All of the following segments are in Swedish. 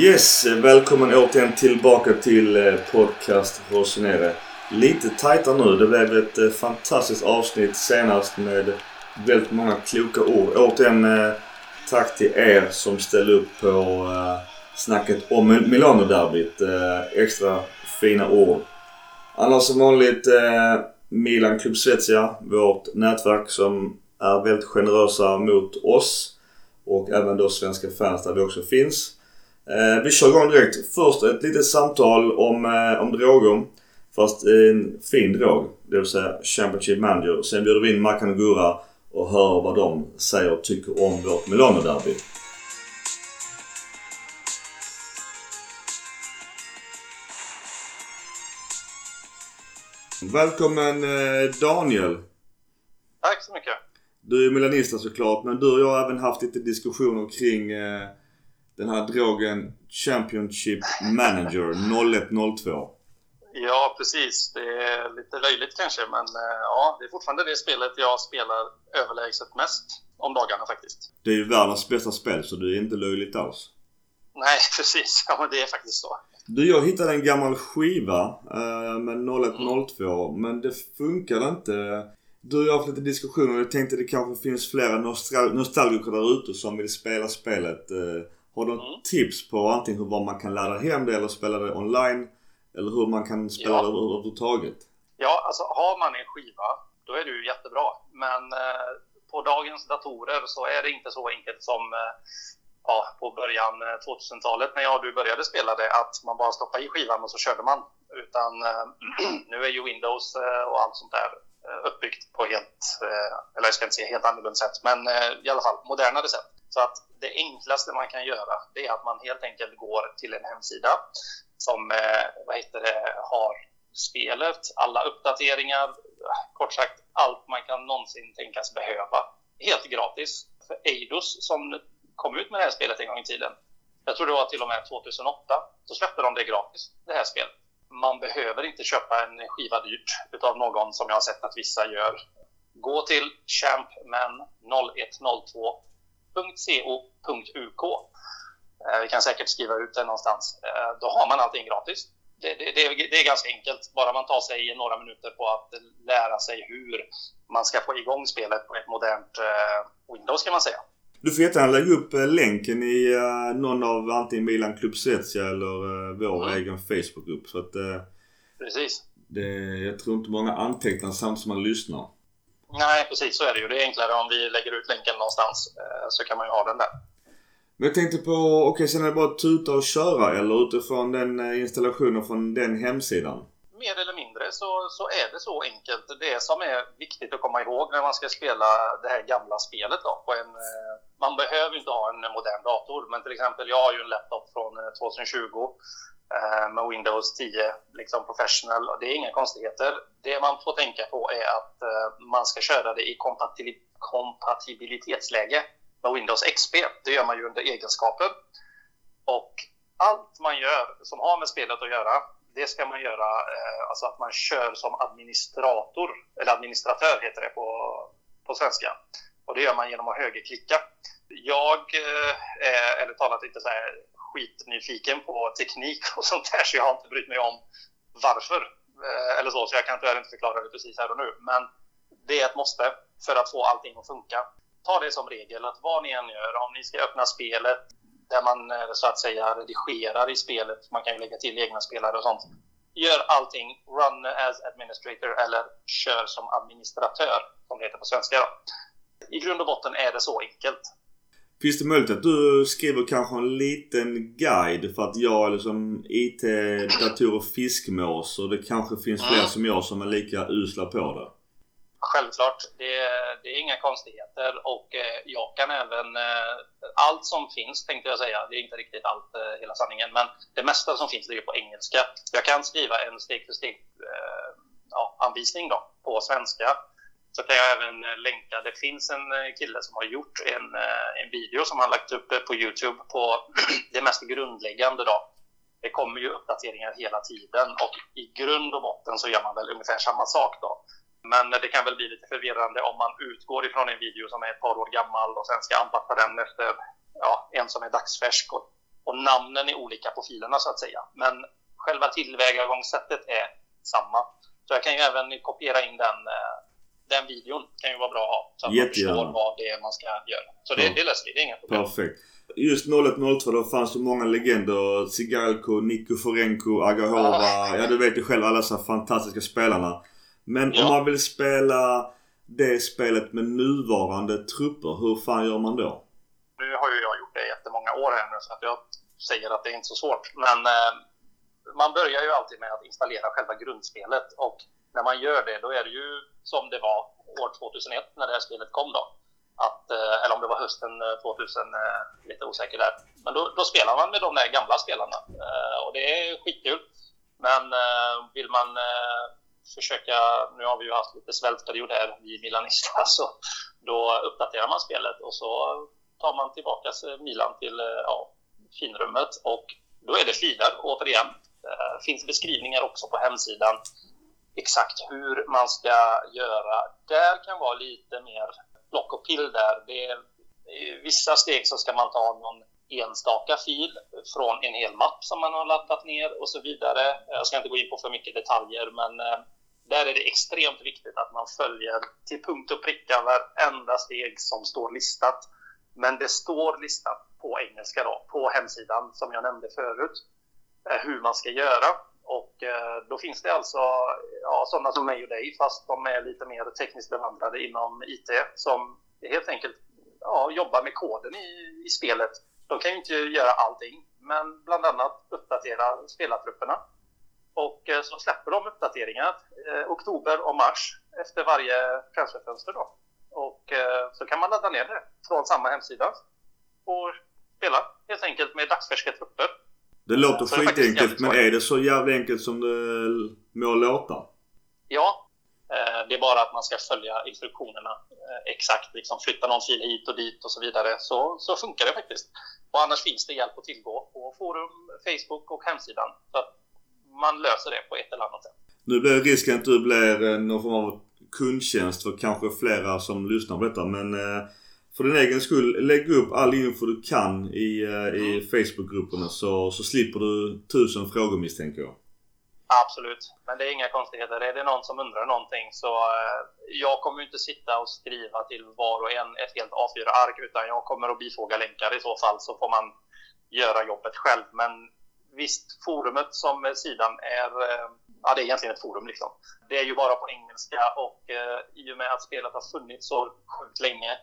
Yes, välkommen återigen tillbaka till eh, podcast Rosinere. Lite tajtare nu. Det blev ett eh, fantastiskt avsnitt senast med väldigt många kloka ord. Återigen eh, tack till er som ställde upp på snacket om Milano-derbyt. Extra fina ord. Annars som vanligt Milan Club Svezia, vårt nätverk som är väldigt generösa mot oss och även då svenska fans där vi också finns. Eh, vi kör igång direkt. Först ett litet samtal om, eh, om droger. Fast en fin drog. Det vill säga Championship Manager. Sen bjuder vi in Makan och Gurra och hör vad de säger och tycker om vårt Milano-derby. Välkommen eh, Daniel! Tack så mycket! Du är milanista såklart men du och jag har även haft lite diskussioner kring eh, den här drogen Championship Manager 0102. Ja precis. Det är lite löjligt kanske men eh, ja, det är fortfarande det spelet jag spelar överlägset mest om dagarna faktiskt. Det är ju världens bästa spel så det är inte löjligt alls. Nej precis, ja men det är faktiskt så. Du, jag hittade en gammal skiva eh, med 0102 mm. men det funkade inte. Du och jag har haft lite diskussioner och jag tänkte det kanske finns flera nostal nostalgiker där ute som vill spela spelet. Eh, har du mm. tips på antingen hur man kan ladda hem det eller spela det online? Eller hur man kan spela ja. det överhuvudtaget? Ja, alltså har man en skiva då är det ju jättebra. Men eh, på dagens datorer så är det inte så enkelt som eh, ja, på början 2000-talet eh, när jag och du började spela det att man bara stoppade i skivan och så körde man. Utan eh, nu är ju Windows eh, och allt sånt där Eh, uppbyggt på helt, eh, eller jag ska inte säga helt annorlunda sätt, men eh, i alla fall modernare sätt. Så att det enklaste man kan göra det är att man helt enkelt går till en hemsida som vad heter det, har spelet, alla uppdateringar, kort sagt allt man kan någonsin tänkas behöva. Helt gratis. För Eidos som kom ut med det här spelet en gång i tiden, jag tror det var till och med 2008, så släppte de det gratis, det här spelet. Man behöver inte köpa en skiva dyrt utav någon som jag har sett att vissa gör. Gå till champman0102.co.uk. Eh, vi kan säkert skriva ut det någonstans. Eh, då har man allting gratis. Det, det, det, det, är ganska enkelt, bara man tar sig några minuter på att lära sig hur man ska få igång spelet på ett modernt eh, Windows kan man säga. Du får jättegärna lägga upp länken i någon av antingen Milan Club Svezia eller vår mm. egen Facebookgrupp. Så att, Precis. Det, jag tror inte många antecknar samtidigt som man lyssnar. Nej, precis så är det ju. Det är enklare om vi lägger ut länken någonstans eh, så kan man ju ha den där. Men jag tänkte på, okej okay, sen är det bara att tuta och köra eller utifrån den eh, installationen från den hemsidan? Mer eller mindre så, så är det så enkelt. Det som är viktigt att komma ihåg när man ska spela det här gamla spelet då på en... Eh, man behöver inte ha en modern dator men till exempel jag har ju en laptop från eh, 2020 Eh, med Windows 10 liksom professional. Det är inga konstigheter. Det man får tänka på är att eh, man ska köra det i kompatibilitetsläge med Windows XP. Det gör man ju under egenskaper. Och allt man gör som har med spelet att göra, det ska man göra, eh, alltså att man kör som administrator, eller administratör heter det på, på svenska. Och det gör man genom att högerklicka. Jag eh, är, eller talat lite så här, skitnyfiken på teknik och sånt där så jag har inte brytt mig om varför. Eh, eller så, så jag kan tyvärr inte förklara det precis här och nu. Men det är ett måste för att få allting att funka. Ta det som regel att vad ni än gör, om ni ska öppna spelet där man eh, så att säga redigerar i spelet, man kan ju lägga till egna spelare och sånt. Gör allting, run as administrator eller kör som administratör, som det heter på svenska. Då. I grund och botten är det så enkelt. Finns det möjlighet att du skriver kanske en liten guide för att jag är liksom IT, dator och fiskmås och det kanske finns fler mm. som jag som är lika usla på det? Självklart. Det, det är inga konstigheter och eh, jag kan även... Eh, allt som finns tänkte jag säga, det är inte riktigt allt, eh, hela sanningen, men det mesta som finns ligger på engelska. Jag kan skriva en steg för steg eh, ja, anvisning då, på svenska så kan jag även eh, länka. Det finns en eh, kille som har gjort en, eh, en video som han lagt upp eh, på Youtube på det mest grundläggande. Då. Det kommer ju uppdateringar hela tiden och i grund och botten så gör man väl ungefär samma sak. då. Men det kan väl bli lite förvirrande om man utgår ifrån en video som är ett par år gammal och sen ska anpassa den efter ja, en som är dagsfärsk och, och namnen är olika på filerna så att säga. Men själva tillvägagångssättet är samma. Så jag kan ju även kopiera in den, eh, den videon. kan ju vara bra att ha. Så att man förstår vad det är man ska göra. Så det, ja. det löser vi, det är inga problem. Perfekt. Just 0102 då fanns det många legender. Sigalko, Niko Forenko, Agahova. Ja. ja, du vet ju själv alla dessa fantastiska spelarna. Men ja. om man vill spela det spelet med nuvarande trupper, hur fan gör man då? Nu har ju jag gjort det i jättemånga år här nu så att jag säger att det är inte så svårt. Men eh, man börjar ju alltid med att installera själva grundspelet och när man gör det då är det ju som det var år 2001 när det här spelet kom då. Att, eh, eller om det var hösten 2000, eh, lite osäker där. Men då, då spelar man med de där gamla spelarna och det är skitkul. Men vill man försöka, nu har vi ju haft lite svältperiod här, i Milanista, så då uppdaterar man spelet och så tar man tillbaka Milan till eh, ja, finrummet och då är det filer återigen. Det finns beskrivningar också på hemsidan exakt hur man ska göra. Där kan vara lite mer block och pill där. Det är, I vissa steg så ska man ta någon enstaka fil från en hel mapp som man har laddat ner och så vidare. Jag ska inte gå in på för mycket detaljer, men eh, där är det extremt viktigt att man följer till punkt och pricka varenda steg som står listat. Men det står listat på engelska då, på hemsidan som jag nämnde förut, eh, hur man ska göra. Och eh, då finns det alltså ja, sådana som mig och dig, fast de är lite mer tekniskt bevandrade inom IT, som helt enkelt ja, jobbar med koden i, i spelet. De kan ju inte göra allting, men bland annat uppdatera spelartrupperna. Och eh, så släpper de uppdateringar eh, oktober och mars efter varje transferfönster då. Och eh, så kan man ladda ner det från samma hemsida och spela helt enkelt med dagsfärska trupper. Det låter skitenkelt men är det så jävla enkelt som det må låta? Ja. Det är bara att man ska följa instruktionerna exakt. Liksom flytta någon fil hit och dit och så vidare. Så, så funkar det faktiskt. Och annars finns det hjälp att tillgå på forum, Facebook och hemsidan. Så man löser det på ett eller annat sätt. Nu blir risken att du blir någon form av kundtjänst för kanske flera som lyssnar på detta men för din egen skull, lägg upp all info du kan i, uh, i mm. Facebookgrupperna så, så slipper du tusen frågor misstänker jag. Absolut, men det är inga konstigheter. Är det någon som undrar någonting så jag kommer inte sitta och skriva till var och en ett helt A4-ark utan jag kommer att bifoga länkar i så fall så får man göra jobbet själv. Men visst, forumet som sidan är uh, Ja, det är egentligen ett forum liksom. Det är ju bara på engelska och i och med att spelet har funnits så sjukt länge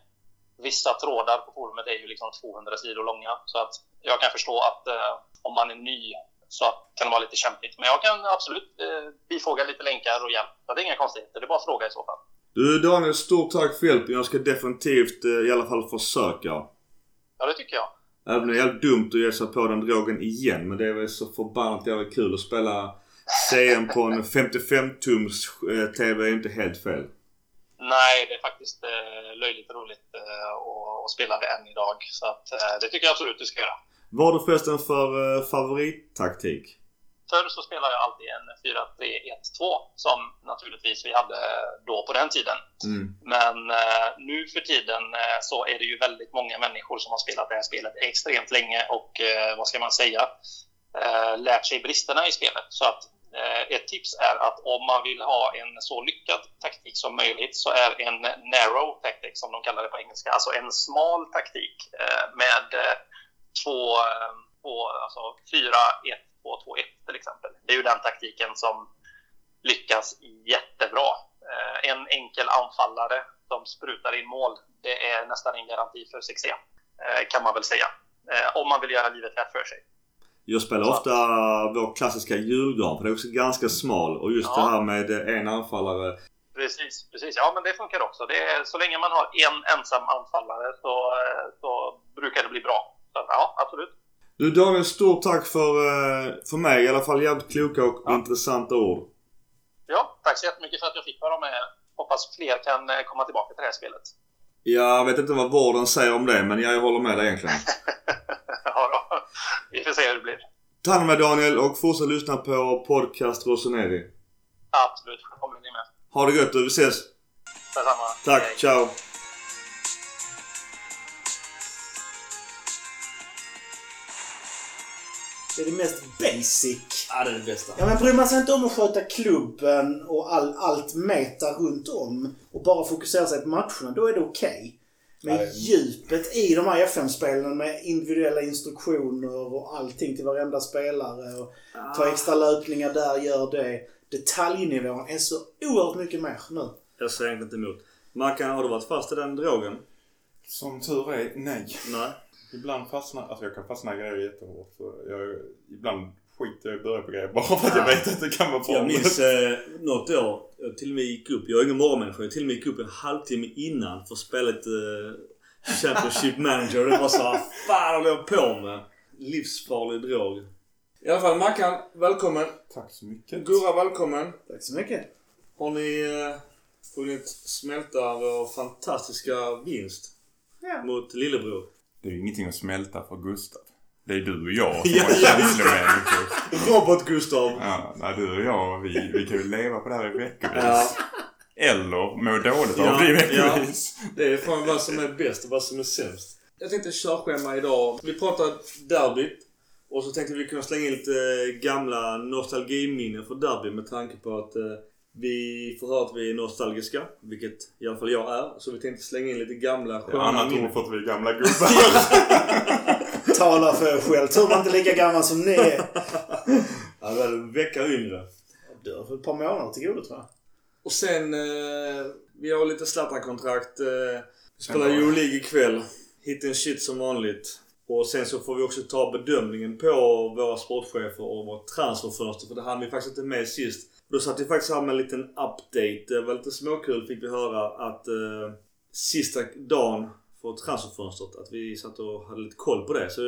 vissa trådar på forumet är ju liksom 200 sidor långa. Så att jag kan förstå att eh, om man är ny så kan det vara lite kämpigt. Men jag kan absolut eh, bifoga lite länkar och hjälp. Det är inga konstigheter. Det är bara att fråga i så fall. Du Daniel, stort tack för hjälpen. Jag ska definitivt eh, i alla fall försöka. Ja, det tycker jag. Även om det är jävligt dumt att ge sig på den drogen igen. Men det är väl så förbannat jävla kul att spela CM på en 55-tums eh, TV är inte helt fel. Nej, det är faktiskt eh, löjligt roligt eh, att spela det än idag. Så att, det tycker jag absolut du ska göra. Vad har du förresten för favorittaktik? Förr så spelade jag alltid en 4-3-1-2 som naturligtvis vi hade då på den tiden. Mm. Men eh, nu för tiden eh, så är det ju väldigt många människor som har spelat det här spelet extremt länge och eh, vad ska man säga, eh, lärt sig bristerna i spelet. Så att Eh, ett tips är att om man vill ha en så lyckad taktik som möjligt så är en narrow tactic som de kallar det på engelska, alltså en smal taktik eh, med två, två alltså 4, 1, 2, 2, 1 till exempel. Det är ju den taktiken som lyckas jättebra. En enkel anfallare som sprutar in mål, det är nästan en garanti för succé, kan man väl säga. Om man vill göra livet lätt för sig. Jag spelar ofta vår klassiska julgran för det är också ganska smal och just ja. det här med en anfallare. Precis, precis. Ja men det funkar också. Det är, så länge man har en ensam anfallare så, så brukar det bli bra. Så ja, absolut. Du Daniel, stort tack för, eh, för mig i alla fall. Jävligt kloka och ja. intressanta ord. Ja, tack så jättemycket för att jag fick vara med. Hoppas fler kan eh, komma tillbaka till det här spelet. Jag vet inte vad vården säger om det, men jag håller med dig egentligen. Vi får se hur det blir. Ta hand om dig Daniel och fortsätt lyssna på podcast Rossoneri. Absolut, kommer ni med. Ha det gött du, vi ses! Detsamma. Tack, Hej. ciao! Det är det mest basic. Ja, det är det bästa. Ja men bryr man sig inte om att sköta klubben och all, allt meta runt om och bara fokusera sig på matcherna, då är det okej. Men Nej. djupet i de här FM-spelen med individuella instruktioner och allting till varenda spelare och ta extra löpningar där, gör det. Detaljnivån är så oerhört mycket mer nu. Jag säger inte emot. Mackan, har du varit fast i den drogen? Som tur är, nej. Nej. Ibland fastnar, alltså jag kan fastna i grejer jättehårt. Så jag, ibland skiter jag i att börja på grejer bara för att jag vet att det kan vara bra. Jag minns eh, något år, jag till och med gick upp. Jag är ingen morgonmänniska. Jag till och med gick upp en halvtimme innan för att spela ett eh, Championship Manager. Och det var så vad fan håller jag på med? Livsfarlig drog. I alla fall Mackan, välkommen. Tack så mycket. Gurra, välkommen. Tack så mycket. Har ni eh, hunnit smälta vår fantastiska vinst Ja. mot lillebror? Det är ju ingenting att smälta för Gustav. Det är du och jag som Ja, har ja, känslomänniskor. Robot-Gustav. Ja, nej, du och jag, vi, vi kan ju leva på det här i veckovis. Ja, Eller må dåligt av Ja, det i veckovis. det är fan vad som är bäst och vad som är sämst. Jag tänkte körschema idag. Vi pratar derbyt. Och så tänkte vi kunna slänga in lite gamla nostalgiminnen för derby med tanke på att eh, vi får höra att vi är nostalgiska. Vilket i alla fall jag är. Så vi tänkte slänga in lite gamla Ja, sköna annat minnen. ord för att vi är gamla gubbar. Tala för er själv. Tur man inte är lika gammal som ni är. Ja, är en vecka yngre. Du har för ett par månader till godo tror jag. Och sen, eh, vi har lite Zlatan-kontrakt. Eh, spelar? Euroleague ikväll. Hit and shit som vanligt. Och sen så får vi också ta bedömningen på våra sportchefer och vårt transferfönster. För det hann vi faktiskt inte med sist. Då satt vi faktiskt här med en liten update. Det var lite småkul fick vi höra att eh, sista dagen för transferfönstret att vi satt och hade lite koll på det. Så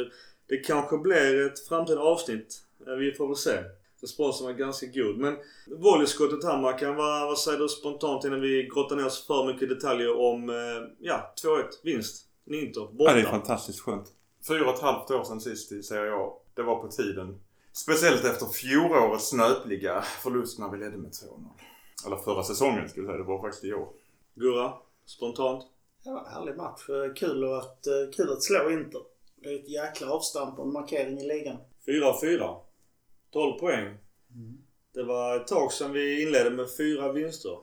det kanske blir ett framtida avsnitt. Eh, Vi får väl se. Responsen var ganska god. Men volleyskottet här Mackan, vad, vad säger du spontant innan vi grottar ner oss för mycket detaljer om, eh, ja, 2-1 vinst. Inter, borta. Ja, det är fantastiskt skönt. Fyra och ett halvt år sedan sist i Serie A. Det var på tiden. Speciellt efter fjolårets snöpliga förlust när vi ledde med 2-0. Eller förra säsongen skulle jag säga. Det var faktiskt i år. Gurra, spontant. Ja, härlig match. Eh, Kul att, eh, kul att slå Inter. Det är ett jäkla avstamp och en markering i ligan. 4-4. 12 poäng. Det var ett tag sedan vi inledde med fyra vinster.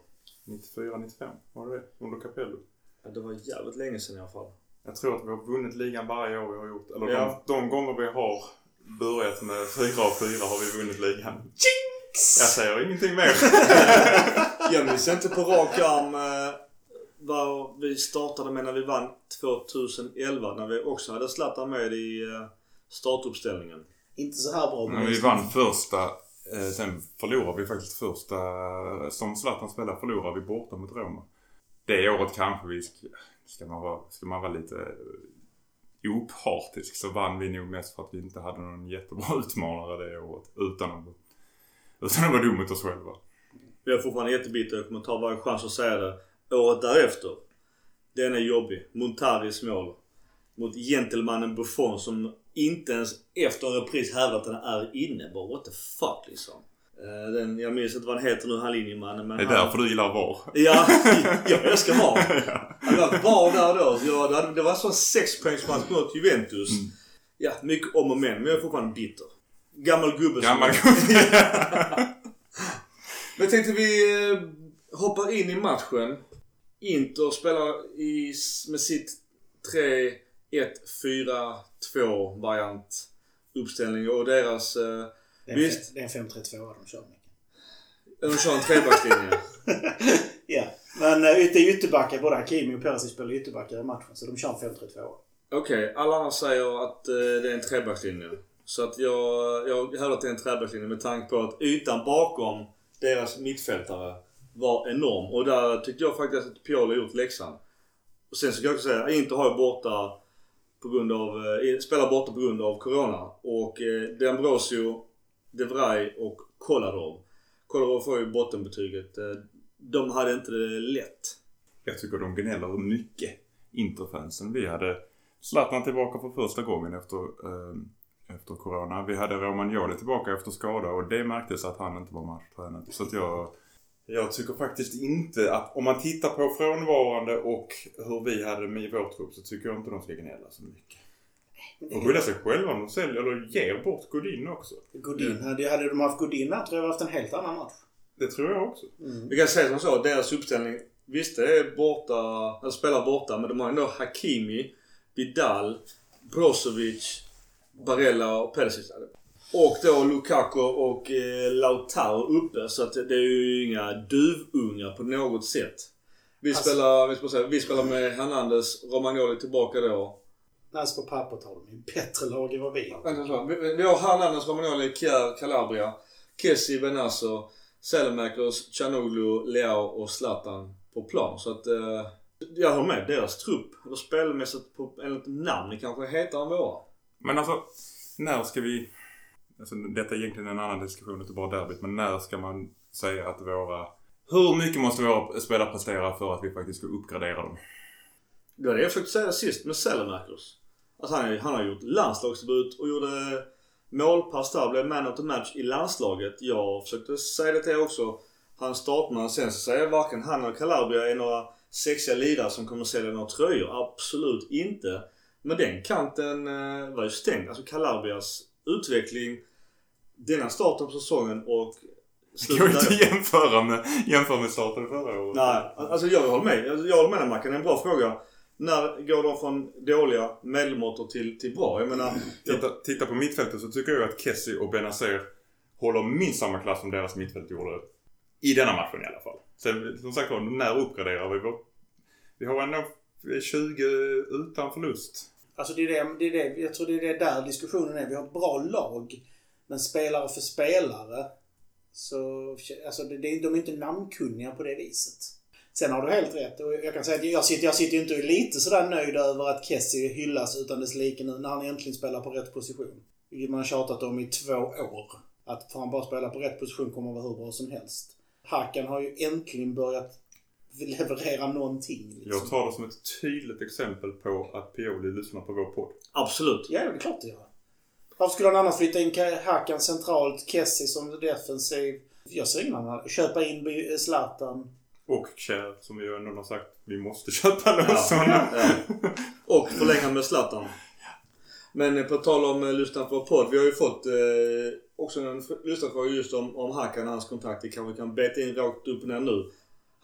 94-95 var det det? Under Capello. Ja, det var jävligt länge sedan i alla fall. Jag tror att vi har vunnit ligan varje år vi har gjort. Eller Ja. de, de gånger vi har börjat med fyra av fyra har vi vunnit ligan. Jag säger ingenting mer. Jag minns inte på rak arm eh, vad vi startade med när vi vann 2011. När vi också hade Zlatan med i eh, startuppställningen. Inte så här bra Men vi vann första. Eh, sen förlorade vi faktiskt första. Som Zlatan spelade förlorade vi borta mot Roma. Det året kanske vi ska, ska, man, vara, ska man vara lite opartisk så vann vi nog mest för att vi inte hade någon jättebra utmanare det året. Utan att, utan att vara dum mot oss själva. Jag är fortfarande jättebitter. Jag kommer ta varje chans att säga det. Året därefter. Den är jobbig. Montaris mål. Mot gentlemannen Buffon som inte ens efter en repris hävdar att den är inne. Bara what the fuck liksom. Eh, Den, jag minns inte vad han heter nu, han linjemannen. Men Det är han, därför du gillar VAR. Ja, jag älskar VAR. Hade jag varit VAR där då. Jag, det, det var en sån sexpoängsmatch mot Juventus. Mm. Ja, mycket om och men. Men jag är fortfarande bitter. Gammal gubbe Gammal gubbe. Men tänkte vi eh, hoppar in i matchen. Inter spelar i, med sitt 3-1-4-2 variant uppställning och deras... Eh, Det är, Visst. en, det är en 5-3-2 de kör Micke. de kör en trebackslinje. Ja. Men äh, det är ytterbackar. Både Hakimi och Perisic spelar ytterbackar i matchen. Så de kör en 5-3-2. Okej, alla andra säger att eh, det är en trebackslinje. Så att jag, jag hävdar att det är en trebackslinje med tanke på att ytan bakom deras mittfältare var enorm. Och där tyckte jag faktiskt att Pioli gjort läxan. Och sen så kan jag också säga, Inter har borta på grund av, eh, spelar borta på grund av Corona. Och eh, De Ambrosio, de Vrij och Kolarov. Kolarov får ju bottenbetyget. Eh, de hade inte det lätt. Jag tycker de gnäller mycket. Interfansen. Vi hade Zlatan tillbaka för första gången efter, eh, efter Corona. Vi hade Romagnoli tillbaka efter skada och det märktes att han inte var matchtränad. Så att jag... Jag tycker faktiskt inte att om man tittar på frånvarande och hur vi hade med i vår trupp så tycker jag inte de ska gnälla så mycket. Och skylla sig själva om de säljer eller ger bort Godin också. Godin, hade, hade de haft Godin här tror jag vi haft en helt annan match. Det tror jag också. Vi kan säga som så, deras uppställning. Visst det är borta, eller spelar borta, men de har ändå Hakimi, Vidal, Brozovic, Barella och Perisic. Och då Lukaku och eh, Lautaro uppe. Så att det är ju inga duvungar på något sätt. Vi Alltså- spelar, vi, säga, vi spelar med Hernandez, Romagnoli tillbaka då. Alltså på pappret har de ju bättre lag än vad vi har. Vi, vi har Hernandez, Romagnoli, Kjär, Calabria, Kessi, Benasso, Selemakers, Chanoglu, Leao och Zlatan på plan. Så att eh, jag håller med. Deras trupp, eller spelmässigt på enligt namn, kanske hetare än våra. Men alltså, när ska vi... Alltså, detta är egentligen en annan diskussion, inte bara derbyt. Men när ska man säga att våra... Hur mycket måste våra spelare prestera för att vi faktiskt ska uppgradera dem? Det var det jag försökte säga sist med Selemakers. Att han, han har gjort landslagsdebut och gjorde målpass där. Blev man of the match i landslaget. Jag försökte säga det till er också. Han startman. Sen så säger jag varken han eller Calabria är några sexiga lirare som kommer sälja några tröjor. Absolut inte. Men den kanten eh, var ju stängd. Alltså Calabrias utveckling denna starten på säsongen och Det går inte att jämföra med, jämföra med starten förra året. Nej, alltså jag håller med. Jag jag håller med dig Mackan. Det är en bra fråga. När går de från dåliga medelmåttor till, till bra? Jag menar... Titta, titta på mittfältet så tycker jag att Kessie och Benazer håller minst samma klass som deras mittfält gjorde. I denna matchen i alla fall. Sen som sagt var, när uppgraderar vi vår... Vi har ändå 20 utan förlust. Alltså det är det, det är det, jag tror det är det där diskussionen är. Vi har ett bra lag. Men spelare för spelare. Så, alltså det, det, de är inte namnkunniga på det viset. Sen har du helt rätt. Och jag kan säga att jag sitter, jag sitter ju inte lite sådär nöjd över att Kessie hyllas utan dess like nu när han äntligen spelar på rätt position. Vilket man har tjatat om i två år. Att får han bara spela på rätt position kommer han vara hur bra som helst. Hakan har ju äntligen börjat leverera någonting. Liksom. Jag tar det som ett tydligt exempel på att Pioli lyssnar på vår podd. Absolut. Ja, det är klart det gör. Varför skulle han annars flytta in Ka- Hakan centralt, Kessie som defensiv? Jag ser ingen annan. Köpa in Zlatan. Och Kjär, som vi ju ändå har sagt, vi måste köpa någon Ja. Ja. Och förlänga med Zlatan. Men eh, på tal om eh, lyssna på podd. Vi har ju fått eh, också en lyssnarfråga just om, om Hakan och hans kontrakt. Det kanske kan beta in rakt upp och ner nu.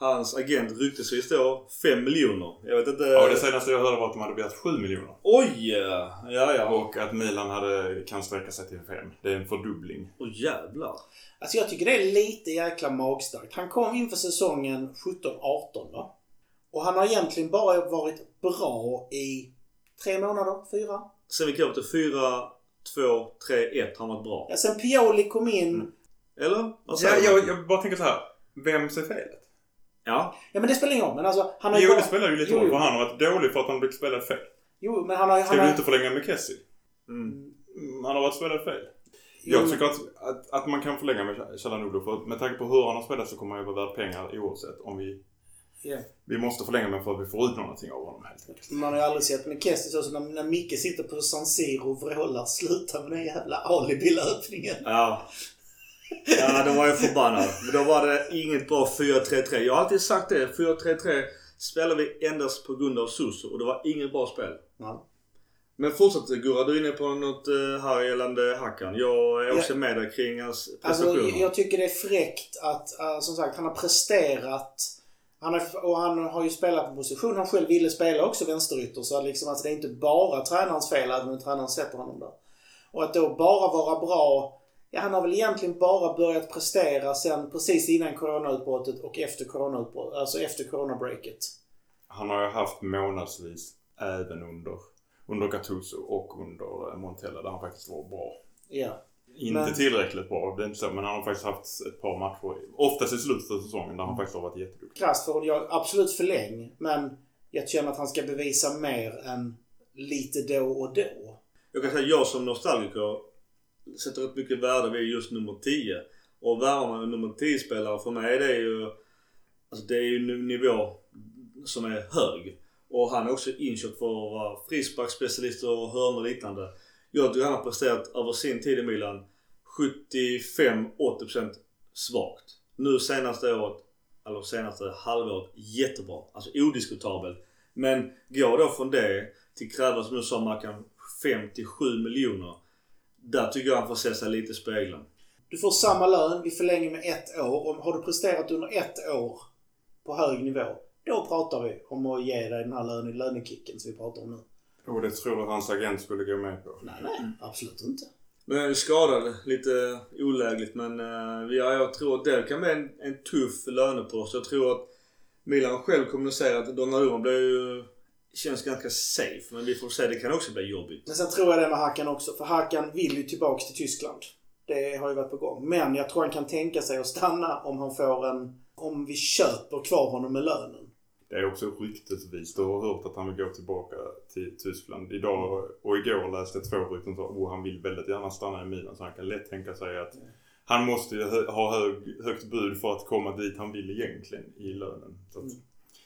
Hans agent ryktesvis då 5 miljoner. Jag vet inte. Ja, det senaste jag hörde var att de hade begärt 7 miljoner. Oj! Ja, ja. Och att Milan hade, kan sträcka sig till 5. Det är en fördubbling. Åh jävlar. Alltså jag tycker det är lite jäkla magstarkt. Han kom inför säsongen 17-18 va? Och han har egentligen bara varit bra i tre månader, fyra. Sen vi går till 4, 2, 3, 1. Han var bra. Ja, sen Pioli kom in. Mm. Eller? Vad Ja, säger man? jag, jag bara tänker så här. Vem ser felet? Ja. Ja men det spelar ingen roll. Men alltså han har ju Jo, bara... det spelar ju lite roll. För han har varit dålig för att han blivit spelad fel. Jo men han har... Ska Han vi har... inte förlänga med Kessie? Mm. Mm, Han har varit spelad fel. Jo, Jag tycker att, att, att man kan förlänga med Chalanoglu för med tanke på hur han har spelat så kommer han ju vara värd pengar oavsett. Om vi, Ja. vi måste förlänga med för att vi får ut någonting av honom helt enkelt. Man har ju aldrig sett med Kessie så när, när Micke sitter på San Siro och vrålar sluta med den jävla alibi-löpningen. Ja. Ja, då var jag förbannad. Men då var det inget bra 4-3-3. Jag har alltid sagt det. 4-3-3 spelar vi endast på grund av Suso och det var inget bra spel. Ja. Men fortsätt Gurra, du är inne på något eh, här gällande Hackan. Jag är också med dig kring hans Alltså, prestationer. jag tycker det är fräckt att, äh, som sagt, han har presterat. Han har, och han har ju spelat på position han själv ville spela också, vänsterytter. Så att liksom, alltså, det är inte bara tränarens fel, även om tränaren sätter honom där. Och att då bara vara bra. Ja, han har väl egentligen bara börjat prestera sen precis innan coronautbrottet och efter coronautbrottet. Alltså efter coronabreaket. Han har ju haft månadsvis även under, under Gattuso och under eh, Montella där han faktiskt var bra. Ja. Inte Men- tillräckligt bra, det är inte så, men han har faktiskt haft ett par matcher, oftast i slutet av säsongen, där han faktiskt har varit jätteduktig. Krasst får jag absolut förläng, men jag känner att han ska bevisa mer än lite då och då. Jag kan säga jag som nostalgiker sätter upp mycket värde vid just nummer 10. Och värvar nummer 10-spelare för mig det är ju... Alltså det är ju en nivå som är hög. Och han är också inköpt för att vara frisparksspecialist och hörnor och liknande. Jag tycker han har presterat över sin tid i Milan 75-80% svagt. Nu senaste året, eller senaste halvåret, jättebra. Alltså odiskutabelt. Men går då från det till kräva som du sa Mackan 5-7 miljoner. Där tycker jag han får se sig lite i spegeln. Du får samma lön, vi förlänger med ett år. Om, har du presterat under ett år på hög nivå, då pratar vi om att ge dig den här löne, lönekicken som vi pratar om nu. Och det tror du hans agent skulle gå med på? Nej, nej. Absolut inte. Men jag är skadad lite olägligt men uh, ja, jag tror att det kan bli en, en tuff lönepost. Jag tror att Milan själv kommunicerar att Donnarumma blir ju känns ganska safe. Men vi får se, det kan också bli jobbigt. Men sen tror jag det med Hakan också. För Hakan vill ju tillbaks till Tyskland. Det har ju varit på gång. Men jag tror han kan tänka sig att stanna om han får en... Om vi köper kvar honom med lönen. Det är också ryktesvis. Du har hört att han vill gå tillbaka till Tyskland. Idag och igår läste jag två rykten som att han vill väldigt gärna stanna i Milan. Så han kan lätt tänka sig att han måste ju ha hög, högt bud för att komma dit han vill egentligen i lönen. Så att,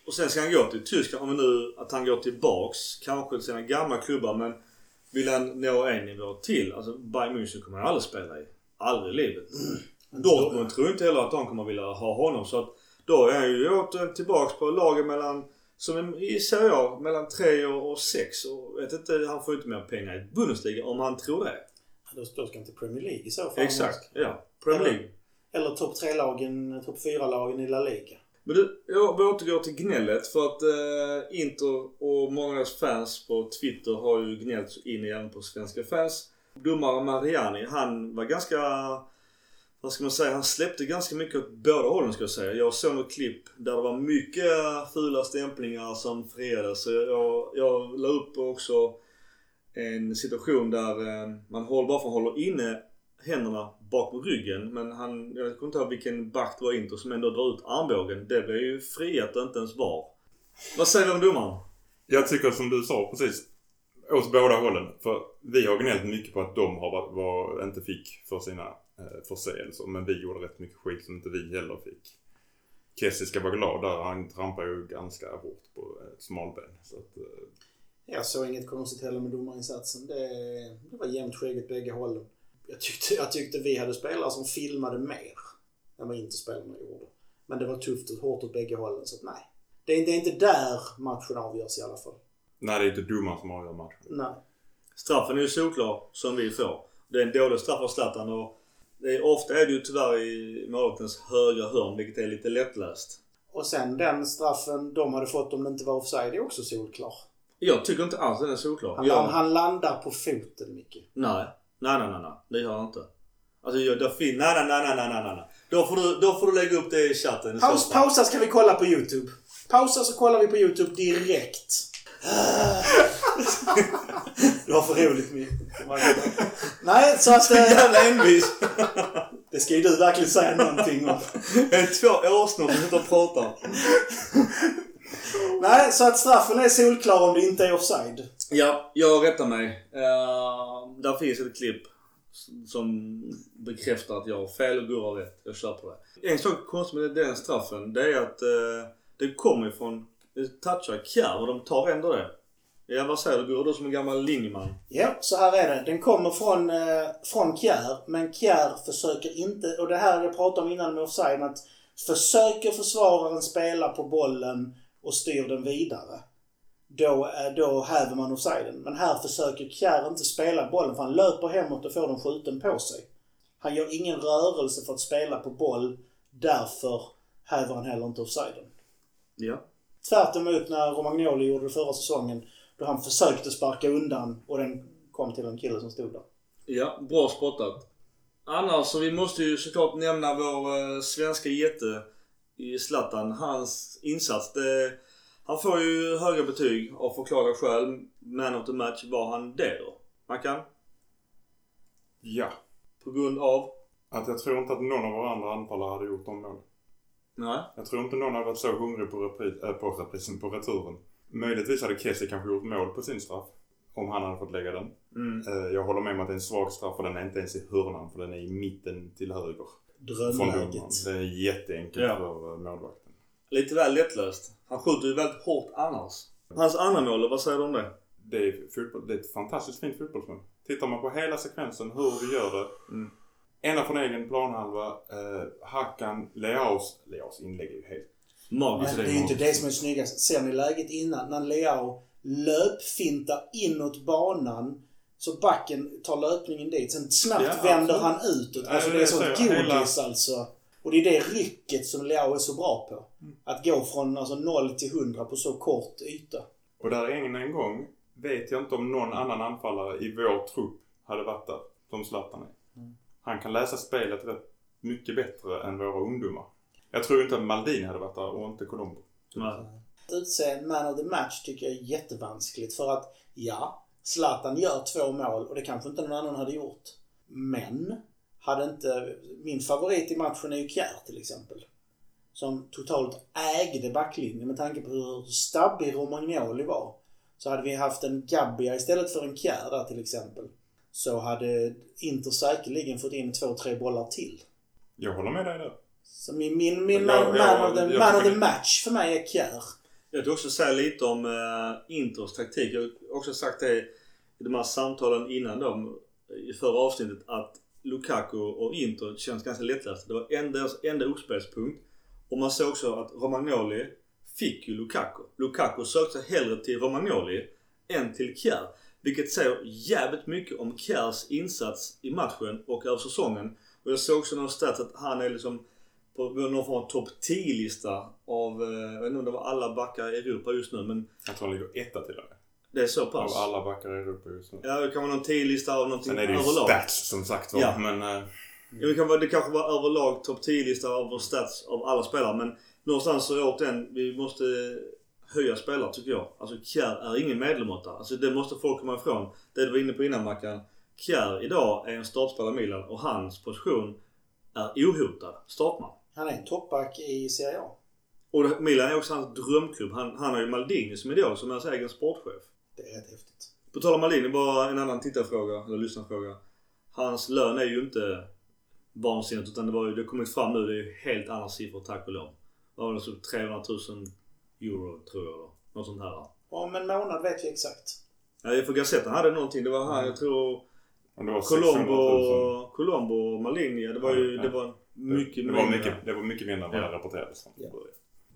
Och sen ska han gå till Tyskland. Om vi nu att han går tillbaks. Kanske till sina gamla klubbar men vill han nå en nivå till. Alltså Bayern München kommer han aldrig spela i. Aldrig i livet. Dortmund tror inte heller att de kommer vilja ha honom. Så att då är han ju åter tillbaks på laget mellan, som i Serie A, mellan 3 och 6. Och vet inte, han får inte mer pengar i Bundesliga om han tror det. Då, då ska han till Premier League i så fall. Exakt, ja. Premier League. Eller topp 3-lagen, topp 4-lagen i La Liga. Men du, jag återgår till gnället för att eh, Inter och många av fans på Twitter har ju gnällt in igen på svenska fans. Domare Mariani, han var ganska, vad ska man säga, han släppte ganska mycket åt båda hållen ska jag säga. Jag såg något klipp där det var mycket fula stämplingar som friades. Så jag, jag la upp också en situation där eh, man håller, bara för håller inne händerna bakom ryggen. Men han, jag kommer inte ihåg vilken back det var Inter som ändå drar ut armbågen. Det blev ju friat inte ens var. Vad säger du om domaren? Jag tycker som du sa precis. Åt båda hållen. För vi har gnällt mycket på att de har varit, var, inte fick för sina eh, förseelser. Men vi gjorde rätt mycket skit som inte vi heller fick. Kessie ska vara glad där. Han trampar ju ganska hårt på ett smalben. Så att, eh, Jag såg inget konstigt heller med domarinsatsen. Det, det var jämnt skägget bägge hållen. Jag tyckte, jag tyckte vi hade spelare som filmade mer än vad inte spelarna gjorde. Men det var tufft och hårt åt bägge hållen så att nej. Det är, det är inte där matchen avgörs i alla fall. nej, det är inte domaren som avgör matchen. Nej. Straffen är ju solklar som vi får. Det är en dålig straff av Zlatan och det är, ofta är det ju tyvärr i målvaktens högra hörn vilket är lite lättläst. Och sen den straffen de hade fått om det inte var offside är också solklar. Jag tycker inte alls den är solklar. Han, jag, han landar på foten Micke. Nej. Nej, nej, nej, nej. Det gör han inte. Alltså, jag, då fin- nej, nej, nej, nej, nej, nej. Då får du, då får du lägga upp det i chatten. i så Paus, pausa ska vi kolla på YouTube. Pausa så kollar vi på YouTube direkt. Det var för roligt Micke. Nej, så att... eh, Jävla envis. Det ska ju du verkligen säga någonting om. Det är två åsnor som sitter och pratar. Nej, så att straffen är solklar om det inte är offside. Ja, jag rättar mig. Uh, där finns ett klipp som bekräftar att jag har fel och Gurra har rätt. Jag kör på det. En sak konstigt med den straffen, det är att uh, det kommer ifrån det touchar Kjär och de tar ändå det. Ja, vad säger du Gurra? Du som en gammal linjeman. Ja, så här är det. Den kommer från, eh, från Kjär, men Kjär försöker inte, och det här jag pratade om innan med offside, att försöker försvararen spela på bollen och styr den vidare, då, eh, då häver man offsiden. Men här försöker Kjär inte spela bollen, för han löper hemåt och får den skjuten på sig. Han gör ingen rörelse för att spela på boll, därför häver han heller inte offsiden. Ja. Tvärt emot när Romagnoli gjorde det förra säsongen, då han försökte sparka undan och den kom till en kille som stod där. Ja, bra spottat. Annars så vi måste ju såklart nämna vår eh, svenska jätte i Zlatan. Hans insats. Det, han får ju höga betyg av förklarliga skäl. Man of the match. Var han det då? Mackan? Ja. På grund av? Att jag tror inte att någon av våra andra anfallare hade gjort de mål. Nej. Jag tror inte någon hade varit så hungrig på, repris, äh, på reprisen, på returen. Möjligtvis hade Kessie kanske gjort mål på sin straff. Om han hade fått lägga den. Mm. Eh, Jag håller med om att det är en svag straff och den är inte ens i hörnan för den är i mitten till höger. Drömläget. Det är jätteenkelt Ja. för eh, målvakten. Lite väl lättlöst. Han skjuter ju väldigt hårt annars. Hans andra mål, vad säger du om det? Det är, fotboll, det är ett fantastiskt fint fotbollsmål. Tittar man på hela sekvensen, hur vi gör det. Mm. Ena från egen planhalva, eh, Hakan, Leaus. Leaus inlägg är ju helt... Magiskt. Men det är ju inte det som är snyggast. Ser ni läget innan? När Leao löpfintar inåt banan Så backen tar löpningen dit. Sen snabbt Ja, vänder absolut. han utåt. Alltså det det är sånt så. Hela- godis alltså. Och det är det rycket som Leao är så bra på. Mm. Att gå från alltså 0 till 100 på så kort yta. Och där än en gång vet jag inte om någon annan anfallare i vår trupp hade varit där som Zlatan är. Mm. Han kan läsa spelet rätt mycket bättre än våra ungdomar. Jag tror inte att Maldini hade varit där och inte Colombo. Nej. Att utse en man of the match tycker jag är jättevanskligt. För att, ja, Zlatan gör två mål och det kanske inte någon annan hade gjort. Men, hade inte... Min favorit i matchen är ju Kjär till exempel. Som totalt ägde backlinjen med tanke på hur stabbig Romagnoli var. Så hade vi haft en Gabbia istället för en Kjär där till exempel. Så hade Inter säkerligen fått in två, tre bollar till. Jag håller med dig där. Så min, min, min Jag- man, jag- man, of, the, jag man of the match för mig är Kjär. Jag vill också säga lite om eh, Inters taktik. Jag har också sagt det i de här samtalen innan dem i förra avsnittet att Lukaku och Inter känns ganska lättlästa. Det var deras enda uppspelspunkt. Och man såg också att Romagnoli fick ju Lukaku. Lukaku sökte sig hellre till Romagnoli än till Kjär. Vilket säger jävligt mycket om Kjärs insats i matchen och över säsongen. Och jag såg också någonstans att han är liksom på någon form av topp 10-lista av, eh, jag vet inte om det var alla backar i Europa just nu men Jag tror han ligger etta till och med. det är så Av pass. alla backar i Europa just nu. Ja, det kan vara någon 10-lista av någonting Sen är det ju överlag. stats som sagt var. Ja. Men eh, Ja, det, kan vara, det kanske var överlag topp 10-lista av stats av alla spelare men någonstans så återigen, vi måste höja spelare tycker jag. Alltså Kjär är ingen medelmåtta. Alltså det måste folk komma ifrån. Det du var inne på innan Mackan. Kjär idag är en startspelare i Milan och hans position är ohotad startman. Han är en toppback i Serie A. Och det- Milan är också hans drömklubb. Han, han har ju Maldini som idol som är hans egen sportchef. Det är rätt häftigt. På tal om Maldini, bara en annan tittarfråga, eller lyssnarfråga. Hans lön är ju inte vansinnigt utan det var ju, det har kommit fram nu, det är ju helt andra siffror tack och lov. Det var så 300 000 euro tror jag då. Något sånt här. Om en månad vet vi exakt. Ja, för Gazzetta hade någonting. Det var han, jag tror det var 600 000. Colombo, Colombo och Maldini. Det var ju, Ja, det var mycket det, var mindre. mycket, det var mycket mindre än vad Ja. det rapporterades om. Ja.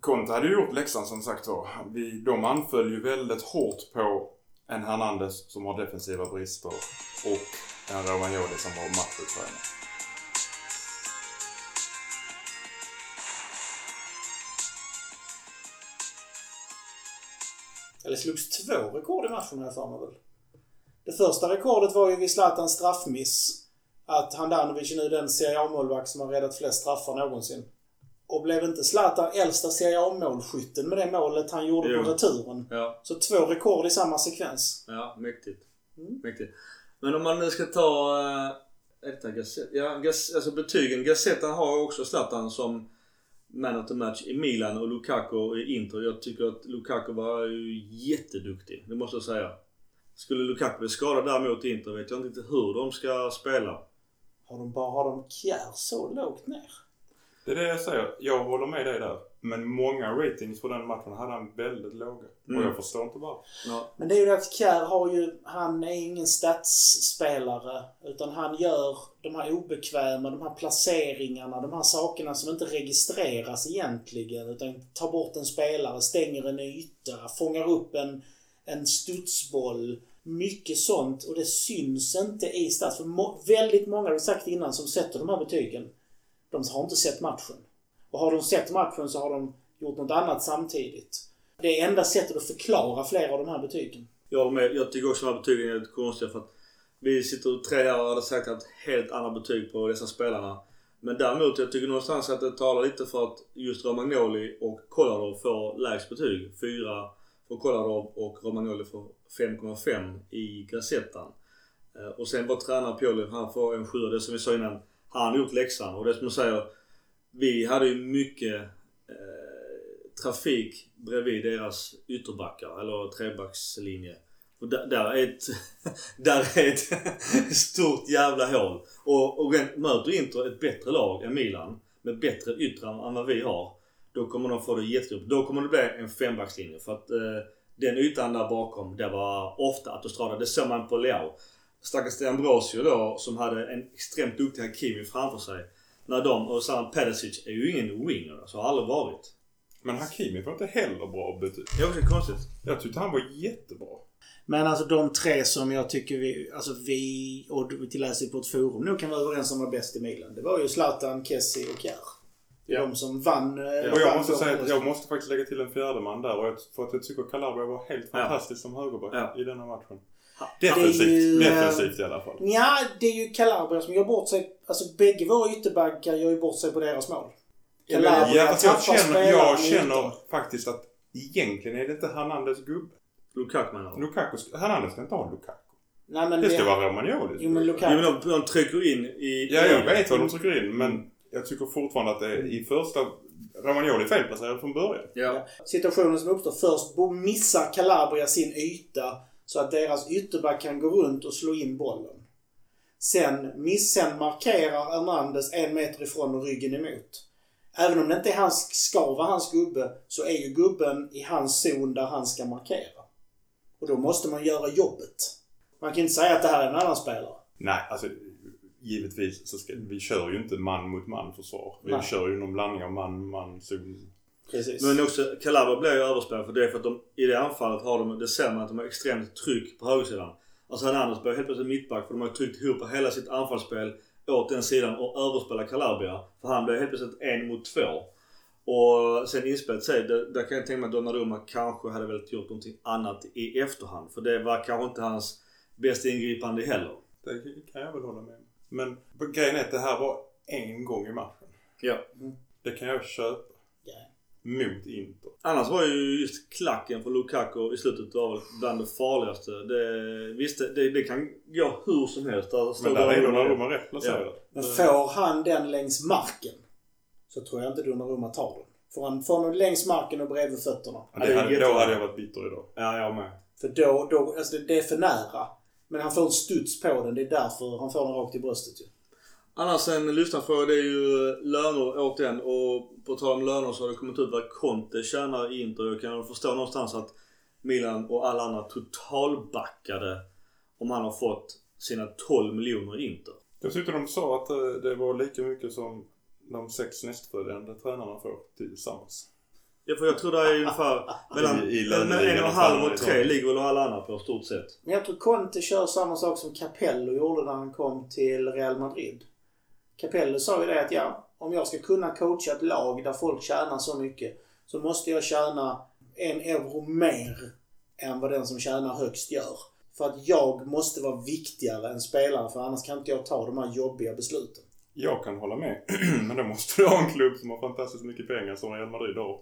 Conte hade ju gjort läxan som sagt var. Vi, de anföll ju väldigt hårt på en Hernandez som har defensiva brister och en Romagnoli som var matchuttränare. Eller slogs två rekord i matchen har jag för mig väl. Det första rekordet var ju vid Zlatans straffmiss. Att Handanovic är nu den Serie A-målvakt som har räddat flest straffar någonsin. Och blev inte Zlatan äldsta Serie A-målskytten med det målet han gjorde Jo. på returen? Ja, Så två rekord i samma sekvens. ja, mäktigt. Mm. Mäktigt. Men om man nu ska ta... Är detta Gazette? Ja, Gaz, alltså betygen. Gazzetta har också Zlatan som man of the match i Milan och Lukaku i Inter. Jag tycker att Lukaku var ju jätteduktig. Det måste jag säga. Skulle Lukaku bli skadad däremot i Inter vet jag inte hur de ska spela. Har de bara har de Kjär så lågt ner? Det är det jag säger. Jag håller med dig där. Men många ratings på den matchen hade han väldigt låga. Mm. Och jag förstår inte varför. Ja. Men det är ju det att Kjär har ju, han är ingen statsspelare. Utan han gör de här obekväma, de här placeringarna, de här sakerna som inte registreras egentligen. Utan tar bort en spelare, stänger en yta, fångar upp en, en studsboll. Mycket sånt och det syns inte i stats. För må, väldigt många, det har vi sagt innan, som sätter de här betygen. De har inte sett matchen. Och har de sett matchen så har de gjort något annat samtidigt. Det är enda sättet att förklara flera av de här betygen. Jag håller med. Jag tycker också att de här betygen är lite konstiga för att vi sitter tre här och hade sagt att helt andra betyg på dessa spelarna. Men däremot, jag tycker någonstans att det talar lite för att just Romagnoli och Kolarov får lägst betyg. Fyra för Kolarov och Romagnoli får 5,5 i Gazettan. Eh, och sen vår tränare Pioli, han får en 7 Det som vi sa innan, han har gjort läxan. Och det som jag säger, vi hade ju mycket eh, trafik bredvid deras ytterbackar, eller trebackslinje. Och där, där är ett, där är ett stort jävla hål. Och, och möter Inter ett bättre lag än Milan, med bättre yttrar än vad vi har, då kommer de få det jättejobbigt. Då kommer det bli en fembackslinje. För att eh, den ytan där bakom, det var ofta autostrada. Det såg man på Leao. Stackars Ambrosio då, som hade en extremt duktig Hakimi framför sig. När de, och Sam Pedicic är ju ingen winger, så har aldrig varit. Men Hakimi får inte heller bra betyg. Det är också konstigt. Jag tyckte han var jättebra. Men alltså de tre som jag tycker vi, alltså vi och vi läser på ett forum nog kan vara överens om var bäst i Milan. Det var ju Zlatan, Kessie och Kjär. Ja. De som vann. eh, Och jag måste säga att jag måste faktiskt lägga till en fjärde man där. Och jag, för att jag tycker Calabria var helt Ja. fantastisk som högerback Ja. i denna matchen. Det är Defensivt. ju, eh, Defensivt i alla fall. Ja, det är ju Calabria som gör bort sig. Alltså bägge våra ytterbackar gör ju bort sig på deras mål. Ja, Calabria Ja, fast jag känner, jag känner faktiskt att egentligen är det inte Hernandez gubbe. Lukaku menar du? Lukaku, Hernandez ska inte ha Lukaku. Nej, men Det ska det- vara Romagnoli. Jo, men Jo Lukaku. men de, de trycker in i... Ja, jag vet vad de trycker in men jag tycker fortfarande att det är i första... Romagnoli är felplacerad från början. Ja. Situationen som uppstår. Först missar Calabria sin yta så att deras ytterback kan gå runt och slå in bollen. Sen, miss, sen markerar Hernandez en meter ifrån och ryggen emot. Även om det inte är hans, ska vara hans gubbe så är ju gubben i hans zon där han ska markera. Och då måste man göra jobbet. Man kan inte säga att det här är en annan spelare. Nej, alltså givetvis så ska vi kör ju inte man mot man försvar. Vi Nej. kör ju någon blandning av man, man, zon. Precis. Men också, Calabria blir ju överspelad för det är för att de i det anfallet har de, det man att de har extremt tryck på högersidan. Alltså Hernandez blir helt plötsligt mittback för de har tryckt ihop hela sitt anfallsspel åt den sidan och överspelar Calabria. För han blir helt plötsligt en mot två. Och sen inspelet sig, där, där kan jag tänka mig att Donnarumma kanske hade velat gjort någonting annat i efterhand. För det var kanske inte hans bästa ingripande heller. Det kan jag väl hålla med om. Men grejen är att det här var en gång i matchen. Ja. Det kan jag köpa. Ja. Mot Inter. Annars var ju just klacken för Lukaku i slutet var bland det farligaste. Det, visst, det, det kan gå hur som helst. Där står Men där är Donnarumma- rätt placerad. Men får han den längs marken så tror jag inte Donnarumma tar den. Får han får den längs marken och bredvid fötterna. Ja, det hade, då hade jag varit bitter idag. Ja, jag med. För då, då alltså det, det är för nära. Men han får en studs på den. Det är därför han får den rakt i bröstet ju. Annars en lyssnarfråga det är ju löner återigen. Och på tal om löner så har det kommit ut vad Conte tjänar i Inter. Jag kan förstå någonstans att Milan och alla andra totalbackade om han har fått sina 12 miljoner i Inter. Dessutom de sa att eh, det var lika mycket som de sex nästföljande tränarna får tillsammans. Ja, för jag tror det är ungefär mellan I- i löneligan en och en och halv och tre ligger väl alla andra på stort sett. Men jag tror Conte kör samma sak som Capello gjorde när han kom till Real Madrid. Capello sa ju det att ja, om jag ska kunna coacha ett lag där folk tjänar så mycket så måste jag tjäna en euro mer än vad den som tjänar högst gör. För att jag måste vara viktigare än spelaren för annars kan inte jag ta de här jobbiga besluten. Jag kan hålla med. Men då måste du ha en klubb som har fantastiskt mycket pengar som Real Madrid har.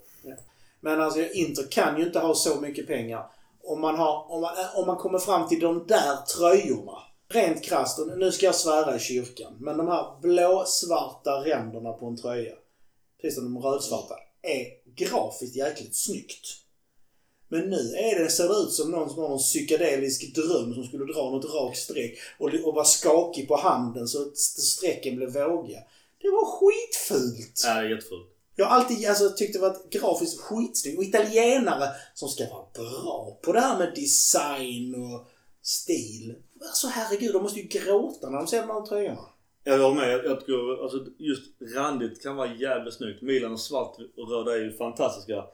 Men alltså Inter kan ju inte ha så mycket pengar. Om man, har, om man, eh, om man kommer fram till de där tröjorna. Rent krasst, och nu ska jag svära i kyrkan. Men de här blå-svarta ränderna på en tröja. Precis som de rödsvarta. Är grafiskt jäkligt snyggt. Men nu är det, ser det ut som någon som har någon psykedelisk dröm som skulle dra något rakt streck och, och vara skakig på handen så att strecken blev vågiga. Det var skitfult! Ja, det är jättefult. Jag har alltid alltså, tyckt det varit grafiskt skitsnyggt. Och italienare som ska vara bra på det här med design och stil. Alltså herregud, de måste ju gråta när de ser de här tröjorna. Jag håller med. Jag, tycker alltså, just randigt kan vara jävligt snyggt. Milan och svart och röda är ju fantastiska.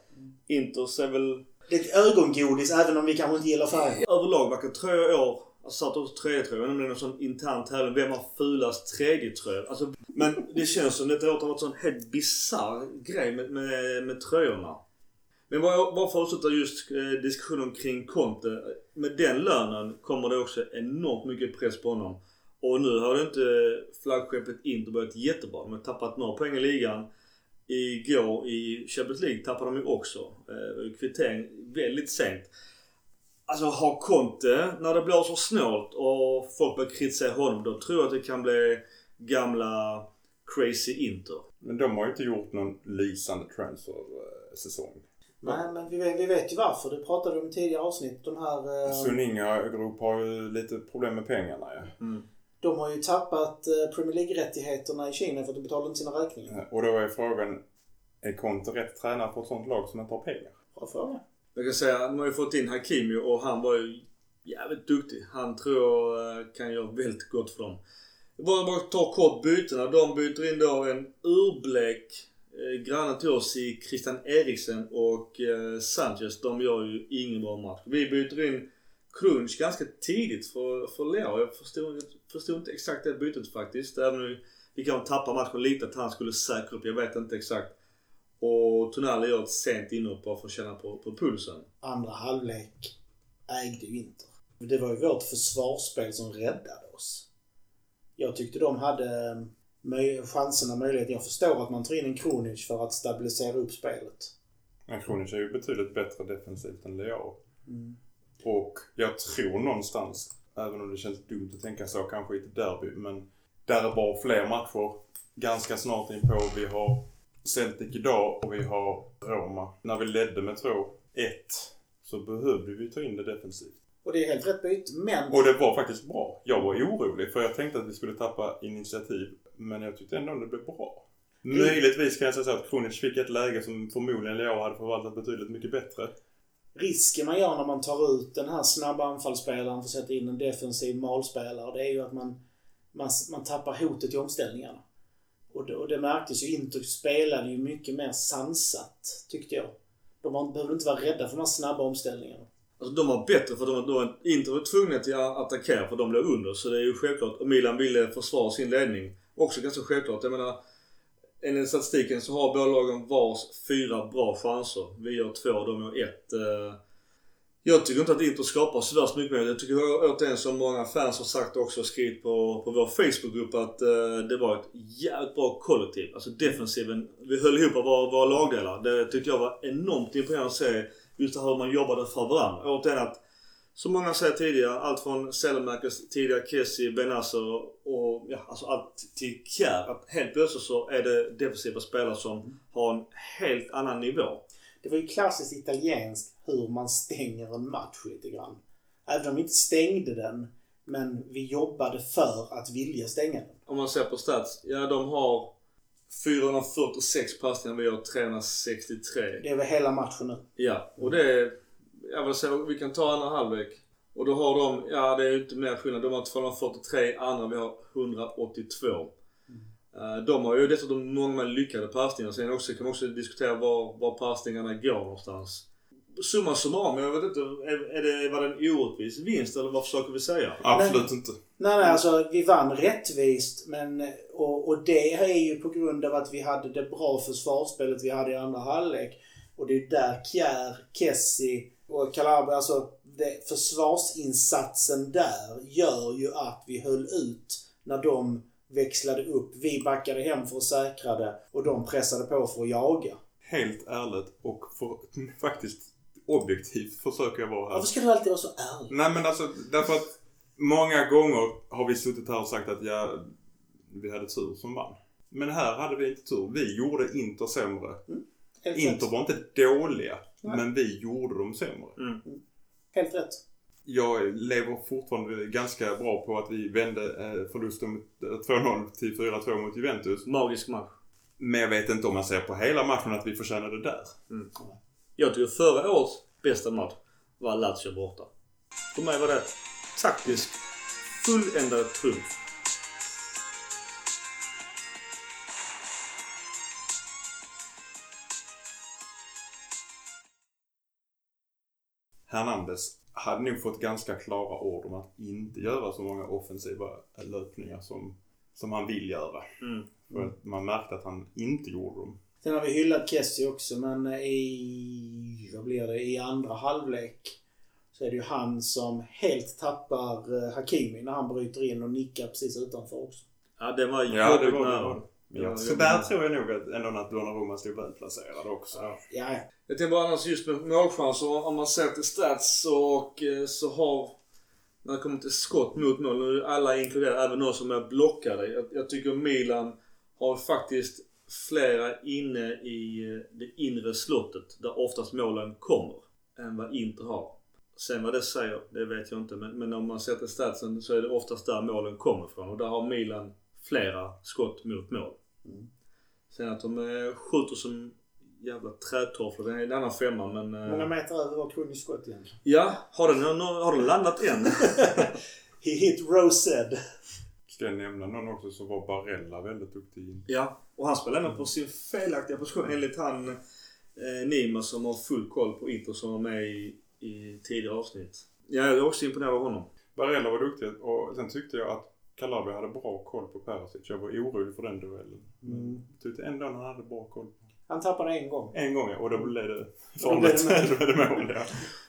Inter ser väl det är ett ögongodis även om vi kanske inte gillar färgen. överlag verkar tröjor i år Alltså satt också tredje tröja. Jag om det är någon sån intern tävling. Vem har fulast tredje tröja? Alltså, men det känns som detta året har varit en sån helt bisarr grej med, med, med tröjorna. Men bara, bara för att avsluta just eh, diskussionen kring Conte. Med den lönen kommer det också enormt mycket press på honom. Och nu har det inte eh, flaggskeppet Inter börjat jättebra. De har tappat några poäng i ligan. Igår i Champions League tappade de ju också. Eh, kvittering väldigt sent. Alltså har Conte, när det blåser snålt och folk börjar kritisera honom, då tror jag att det kan bli gamla crazy Inter. Men de har ju inte gjort någon lysande transfer-säsong. Nej, men vi vet, vi vet ju varför. Det pratade vi om tidigare avsnitt. De här... Eh, Suninga Group har ju lite problem med pengarna ja. De har ju tappat eh, Premier League-rättigheterna i Kina för att de betalar inte sina räkningar. Och då är frågan, är Conte rätt tränare för ett sånt lag som inte har pengar? Bra fråga. Jag kan säga, de har ju fått in Hakimi och han var ju jävligt duktig. Han tror jag eh, kan göra väldigt gott för dem. Jag bara, bara ta kort bytena. De byter in då en urblek eh, granne till oss i Christian Eriksen och eh, Sanchez. De gör ju ingen bra match. Vi byter in Krunch ganska tidigt för, för Leao. Jag förstod, förstod inte exakt det bytet faktiskt. Även om vi kanske tappar matchen lite att han skulle säkra upp. Jag vet inte exakt. Och Tonali gör ett sent inhopp bara för att känna på, på pulsen. Andra halvlek ägde ju Inter. Det var ju vårt försvarsspel som räddade oss. Jag tyckte de hade möj- chanserna, möjligheten. Jag förstår att man tar in en Kronic för att stabilisera upp spelet. Men Kronic är ju betydligt bättre defensivt än Leao. Mm. Och jag tror någonstans, även om det känns dumt att tänka så kanske i ett derby, men där är bara fler matcher ganska snart in på. Vi har Celtic idag och vi har Roma. När vi ledde med 2-1 så behövde vi ta in det defensivt. Och det är helt rätt byte, men... Och det var faktiskt bra. Jag var orolig för jag tänkte att vi skulle tappa initiativ. Men jag tyckte ändå att det blev bra. Möjligtvis kan jag säga så att Kronic fick ett läge som förmodligen Leao hade förvaltat betydligt mycket bättre. Risken man gör när man tar ut den här snabba anfallsspelaren för att sätta in en defensiv malspelare, det är ju att man, man, man tappar hotet i omställningarna. Och det, och det märktes ju. Inter spelade ju mycket mer sansat, tyckte jag. De var- behövde inte vara rädda för de här snabba omställningarna. Alltså de var bättre för de, de var inte var tvungna till att attackera för de blev under. Så det är ju självklart. Och Milan ville försvara sin ledning. Också ganska självklart. Jag menar, enligt statistiken så har båda lagen vars fyra bra chanser. Vi har två, de har ett. Eh. Jag tycker inte att Inter skapar så värst mycket mer. Jag tycker återigen som många fans har sagt också och skrivit på, på vår Facebookgrupp att eh, det var ett jävligt bra kollektiv. Alltså defensiven. Vi höll ihop våra, våra lagdelar. Det tyckte jag var enormt imponerande att se. Just det här hur man jobbade för varandra. Återigen att som många säger tidigare, allt från Selmakers, tidigare Kessie, Benasser och ja, alltså allt till Kjär. Att helt plötsligt så är det defensiva spelare som har en helt annan nivå. Det var ju klassiskt italienskt hur man stänger en match lite grann. Även om vi inte stängde den, men vi jobbade för att vilja stänga den. Om man ser på stats, ja de har 446 passningar, vi har 363. Det är väl hela matchen nu. Ja, och det är... Jag vill säga, vi kan ta andra halvlek. Och då har de, ja det är ju inte mer skillnad. De har 243, andra vi har 182. Eh, De har ju dessutom många lyckade passningar. Sen också, kan man också diskutera var, var passningarna går någonstans. Summa summarum, jag vet inte. Är, är det, var det en orättvis vinst eller vad försöker vi säga? Absolut inte. Nej, nej, alltså vi vann rättvist. Men, och, och det är ju på grund av att vi hade det bra försvarsspelet vi hade i andra halvlek. Och det är där Kjär, Kessie och Calabria, alltså det, försvarsinsatsen där gör ju att vi höll ut när de växlade upp. Vi backade hem för att säkra det och de pressade på för att jaga. Helt ärligt och för, faktiskt objektivt försöker jag vara här. Varför ska du alltid vara så ärlig? Nej men alltså därför att många gånger har vi suttit här och sagt att ja, vi hade tur som vann. Men här hade vi inte tur. Vi gjorde Inter sämre. Helt Inter var inte dåliga. Nej. Men vi gjorde dem sämre. Helt rätt. Jag lever fortfarande ganska bra på att vi vände eh, förlusten mot, eh, 2-0 till 4-2 mot Juventus. Magisk match. Men jag vet inte om man ser på hela matchen att vi förtjänade där. Jag tycker förra årets bästa match var Lazio borta. För mig var det taktisk fulländad triumf. Hernandez hade nog fått ganska klara ord om att inte göra så många offensiva löpningar som, som han vill göra. Mm. För att man märkte att han inte gjorde dem. Sen har vi hyllat Kessie också men i, vad blir det, i andra halvlek så är det ju han som helt tappar eh, Hakimi när han bryter in och nickar precis utanför också. Ja, det var Ja, det jobbigt var nära. Ja, så där tror jag nog att ändå att Donnarumma stod väl placerad också. Ja, ja. Jag tänkte bara annars just med målchanser. Om man ser till stats och eh, så har... När det kommer till skott mot mål, nu är alla inkluderade, även de som är blockade. Jag, jag tycker Milan har faktiskt flera inne i eh, det inre slottet där oftast målen kommer. Än vad Inter har. Sen vad det säger, det vet jag inte. Men, men om man ser till statsen så är det oftast där målen kommer ifrån. Och där har Milan flera skott mot mål. Sen att de eh, skjuter som jävla trädtofflor, det är en annan femma men... eh, Många meter över var Kronis skott egentligen. Ja, har den, har den landat än? He hit Rosed. Ska jag nämna någon också så var Barella väldigt duktig. ja, och han spelar ändå på sin felaktiga position enligt han eh, Nima som har full koll på Inter som var med i, i tidigare avsnitt. Ja, jag är också imponerad av honom. Barella var duktig och sen tyckte jag att Calabria hade bra koll på Perisic. Jag var orolig för den duellen. Men Mm. jag tyckte ändå han hade bra koll. Han tappade en gång. En gång ja, och då blev det farligt. det Då blev det mål ja.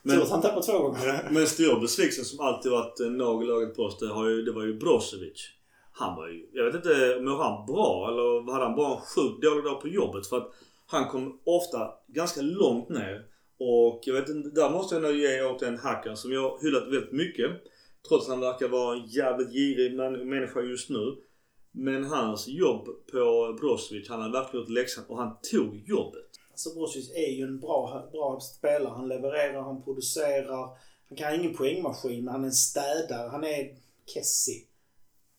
Men- Tur att han tappade två gånger. Men stor besvikelse som alltid varit en nagel i ögat på oss, det, har ju, det var ju Brozovic. Han var ju, jag vet inte, mår han bra eller hade han bara en sjukt dålig dag på jobbet? För att han kom ofta ganska långt ner. Och jag vet inte, där måste jag nog ge åt en hackern som jag har hyllat väldigt mycket. Trots att han verkar vara en jävligt girig människa just nu. Men hans jobb på Brozovic, han har verkligen gjort läxan och han tog jobbet. Alltså Brozovic är ju en bra, bra spelare. Han levererar, han producerar. Han kan ingen poängmaskin, men han är en städare. Han är Kessie.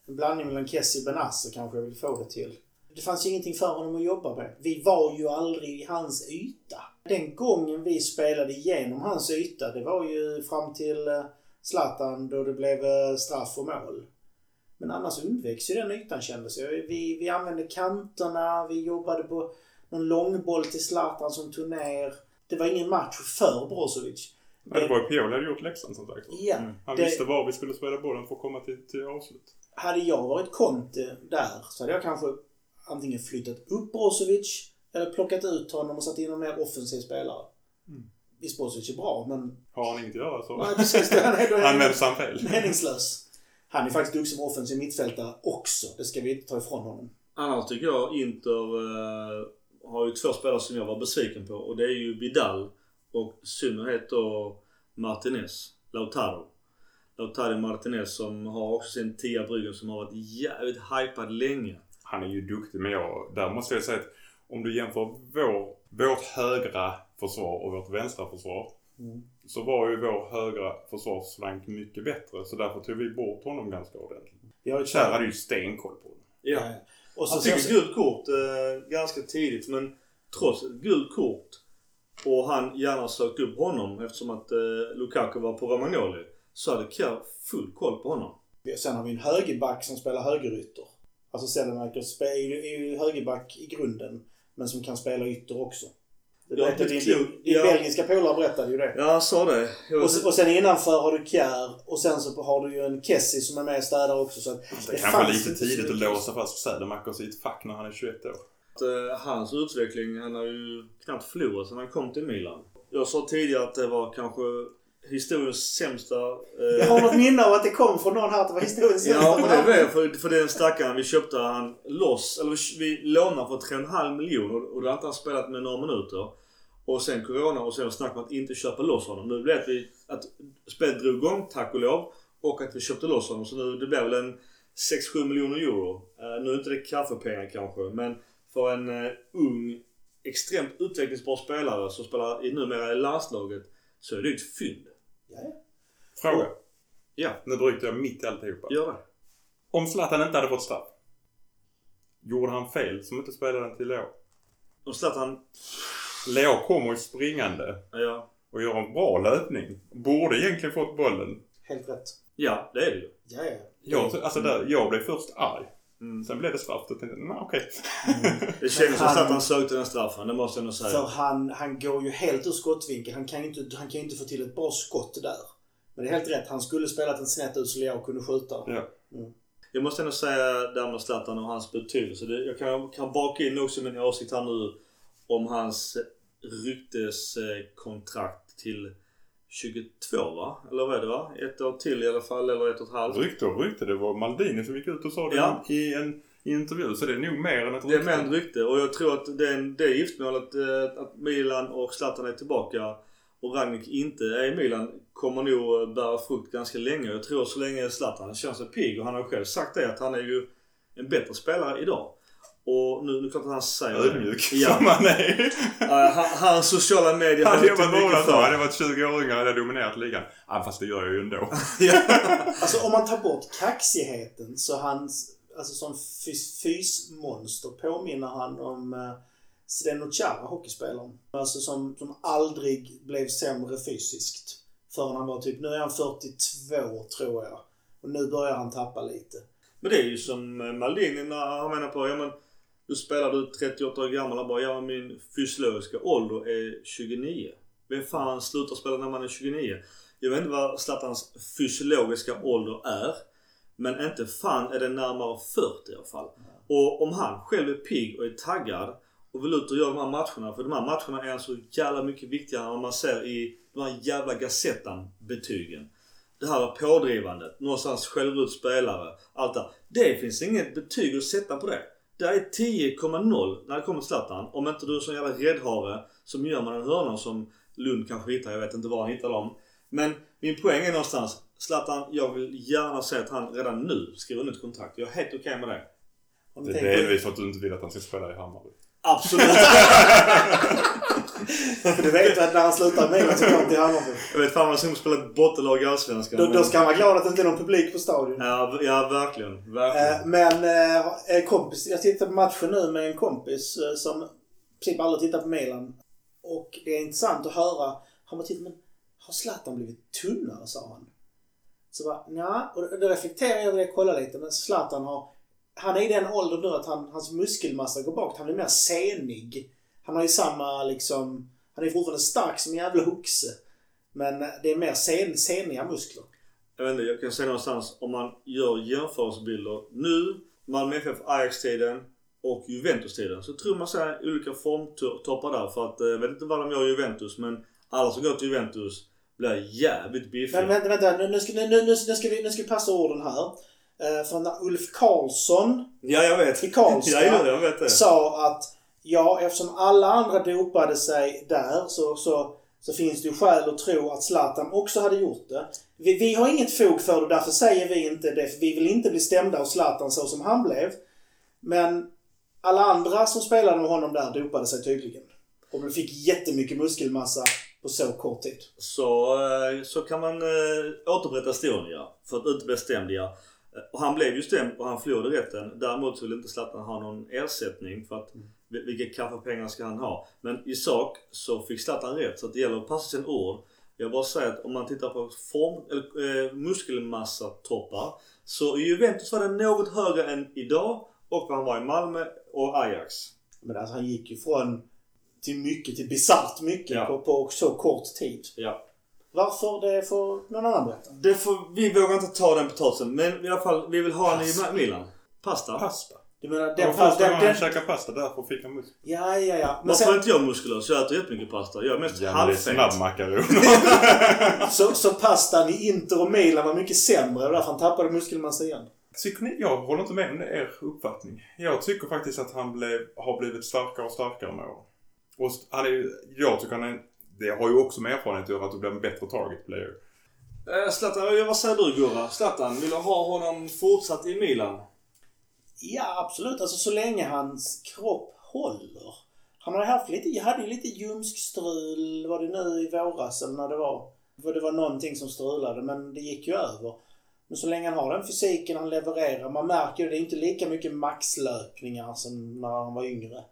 En blandning mellan Kessie och Benasser kanske jag vill få det till. Det fanns ju ingenting för honom att jobba med. Vi var ju aldrig i hans yta. Den gången vi spelade igenom hans yta, det var ju fram till eh, Zlatan då det blev eh, straff och mål. Men annars undveks ju den ytan kändes det. Vi, vi använde kanterna, vi jobbade på någon långboll till Zlatan som tog ner. Det var ingen match för Brozovic. Men det var ju Pioli hade gjort läxan som sagt. Ja, Han det- visste var vi skulle spela bollen för att komma till, till avslut. Hade jag varit Conte där så hade jag kanske antingen flyttat upp Brozovic eller plockat ut honom och satt in en mer offensiv spelare. Mm. Brozovic är bra, men... Har han inget att göra så Nej, precis. Det han är, då är används han fel. meningslös. Han är faktiskt duktig som offensiv mittfältare också. Det ska vi inte ta ifrån honom. Annars tycker jag Inter eh, har ju två spelare som jag var besviken på och det är ju Vidal och i synnerhet då Martinez. Lautaro. Lautaro Martinez som har också sin tia bryggen som har varit jävligt hypad länge. Han är ju duktig men jag, där måste jag säga att om du jämför vår, vårt högra försvar och vårt vänstra försvar. Mm. Så var ju vår högra försvarsflank mycket bättre så därför tog vi bort honom ganska ordentligt. Ju Kär hade ju stenkoll på honom. Ja. Och så, fick ett gult kort eh, ganska tidigt men trots ett gult kort och han gärna sökt upp honom eftersom att eh, Lukaku var på Romagnoli så hade Kjär full koll på honom. sen har vi en högerback som spelar högerytter. Alltså ju- är ju högerback i grunden. Men som kan spela ytter också. Det är din, din, Ja. belgiska polare berättade ju det. Ja, han sa det. Jag Och, sen- och sen innanför har du Kjär och sen så har du ju en Kessie som är med och städar också. Så Det, det kanske är lite tidigt att låsa fast Sädemakers i ett fack när han är 21 år. att, eh, hans utveckling, han har ju knappt förlorat sedan han kom till Milan. Jag sa tidigare att det var kanske historiens sämsta... eh, Jag har något minne av att det kom från någon här att det var historiens Ja, sämsta men det värvning. var för, för den stackaren vi köpte han loss, eller vi, lånade för 3,5 miljoner och då hade inte han spelat med några minuter. Och sen Corona och sen snack om att inte köpa loss honom. Nu blev det att, vi, att spelet drog igång, tack och lov. Och att vi köpte loss honom. Så nu det blev väl en 6-7 miljoner euro. Eh, nu är inte det kaffepengar kanske, men för en uh, ung, extremt utvecklingsbar spelare som spelar i, numera i landslaget så är det ett fynd. Ja, ja. Fråga. Ja, Nu bryter jag mitt i alltihopa. gör det. Om Zlatan inte hade fått straff. Gjorde han fel som inte spelade den till Leo? Och Zlatan, Leo kommer ju springande ja, och gör en bra löpning. Borde egentligen fått bollen. Helt rätt. ja det är det ju. Ja, ja. Jag, alltså där, jag blev först arg. Mm. Sen blev det straff. Då tänkte jag, nej okej. Det kändes som att han sökte den straffen, det måste jag nog säga. För han, han går ju helt ur skottvinkel. Han kan ju inte, han kan ju inte få till ett bra skott där. Men det är helt rätt. Han skulle spelat en snett ut så Leo kunde skjuta. Ja. Jag måste ändå säga där med Zlatan och hans betydelse. Det, jag kan, kan baka in också min åsikt här nu om hans rykteskontrakt till 22 va? Eller vad är det va? Ett år till i alla fall, eller ett och ett halvt. Rykte och rykte. Det var Maldini som gick ut och sa det Ja. i en i intervju. Så det är nog mer än ett Det är mer än ett rykte och jag tror att det, det giftmålet, eh, att Milan och Zlatan är tillbaka och Rangnick inte är i Milan kommer nog bära frukt ganska länge. Jag tror så länge Zlatan känner sig pigg och han har själv sagt det att han är ju en bättre spelare idag. Och nu, nu är det klart att han säger det. Ödmjuk Ja. som han är. Uh, han, hans sociala medier Hade jag inte varit mycket för. hade jag varit 20 år yngre hade jag dominerat ligan. Ja, fast det gör jag ju ändå. Alltså om man tar bort kaxigheten så hans... Alltså som fys, fysmonster påminner han om uh, Zdeno Chara, hockeyspelaren. Alltså som, som aldrig blev sämre fysiskt. Förrän han var typ, nu är han 42 tror jag. Och nu börjar han tappa lite. Men det är ju som eh, Maldini när han menar på, ja men då spelar du 38 år gammal. och bara, ja min fysiologiska ålder är 29. Vem fan slutar spela när man är 29? Jag vet inte vad Zlatans fysiologiska ålder är. Men inte fan är det närmare 40 i alla fall. Och om han själv är pigg och är taggad och vill ut och göra de här matcherna. För de här matcherna är så jävla mycket viktigare än vad man ser i de här jävla Gazettan-betygen. Det här pådrivandet, någonstans skäller ut spelare, allt det Det finns inget betyg att sätta på det. Det är 10,0 när det kommer till Zlatan. Om inte du är sån jävla räddhare som gör man en hörna som Lund kanske hittar. Jag vet inte var han hittar dem. Men min poäng är någonstans. Zlatan, jag vill gärna se att han redan nu skriver nytt kontrakt. Jag är helt okej okay med det. Om Det är delvis för att du inte vill att han ska spela i Hammarby. Absolut. För du vet att när han slutar med Milan så kommer till Hammarby. jag vet fan vad som spela ett bottenlag i Allsvenskan. Då, då ska han vara glad att det inte är någon publik på stadion. Ja, ja verkligen. Eh, Verkligen. Men eh, kompis, jag tittar på matchen nu med en kompis eh, som i princip aldrig tittar på Milan. Och det är intressant att höra. Han bara tittar, men har Zlatan blivit tunnare? sa han. Så bara, nja. Och då reflekterar jag över det och kollar lite. Men Zlatan har... Han är i den åldern nu att han, hans muskelmassa går bak. Han blir mer senig. Han har ju samma liksom... Han är fortfarande stark som en jävla oxe. Men det är mer sen, seniga muskler. Jag vet inte, jag kan säga någonstans om man gör jämförelsebilder nu, Malmö FF Ajax-tiden och Juventus-tiden så tror man ser olika formtoppar där. För att, eh, jag vet inte vad de gör i Juventus men alla som går till Juventus blir jävligt biffiga. Men vänta, vänta. Nu, nu, ska, nu, nu, nu, ska vi, nu ska vi passa orden här. Eh, för när Ulf Karlsson Ja, jag vet. i Karlstad ja, jag vet det. sa att ja, eftersom alla andra dopade sig där så, så, så finns det ju skäl att tro att Zlatan också hade gjort det. Vi, vi har inget fog för det, därför säger vi inte det. För vi vill inte bli stämda av Zlatan så som han blev. Men alla andra som spelade med honom där dopade sig tydligen. Och fick jättemycket muskelmassa på så kort tid. Så, eh, så kan man eh, återberätta historien ja. För att inte bli stämd ja. Eh, Och han blev ju stämd och han förlorade rätten. Däremot så vill inte Zlatan ha någon ersättning för att vil- vilka kaffepengar ska han ha? Men i sak så fick Zlatan rätt så det gäller att passa sina ord. Jag bara säger att om man tittar på form, eller, eh, muskelmassatoppar så i Juventus var den något högre än idag och vad han var i Malmö och Ajax. Men alltså han gick ju från till mycket, till bisarrt mycket Ja. på, på så kort tid. Ja. Varför? Det får någon annan berätta. Det får, vi vågar inte ta den potatisen men i alla fall vi vill ha den i Milan. Pasta? Pasta. Du menar Det den... var första den, gången den käkade pasta, därför fick han muskler. ja, ja, ja. Men Varför är sen, inte jag muskulös? Jag äter jättemycket pasta. Jag är mest Ja, men det är halvfet. snabbmakaroner. så, så pastan i Inter och Milan var mycket sämre och därför han tappade muskelmassa igen. Tycker ni, jag håller inte med om det er uppfattning. Jag tycker faktiskt att han blev, har blivit starkare och starkare med åren. Och han är jag tycker han är, det har ju också med erfarenhet att göra att du blir en bättre target player. Eh, Zlatan, vad säger du Gurra? Zlatan, vill du ha honom fortsatt i Milan? Ja, absolut. Alltså så länge hans kropp håller. Han hade haft lite, jag hade ju lite ljumskstrul, var det nu i våras eller när det var? För det var någonting som strulade men det gick ju över. Men så länge han har den fysiken han levererar, man märker ju det är inte lika mycket maxlöpningar som när han var yngre.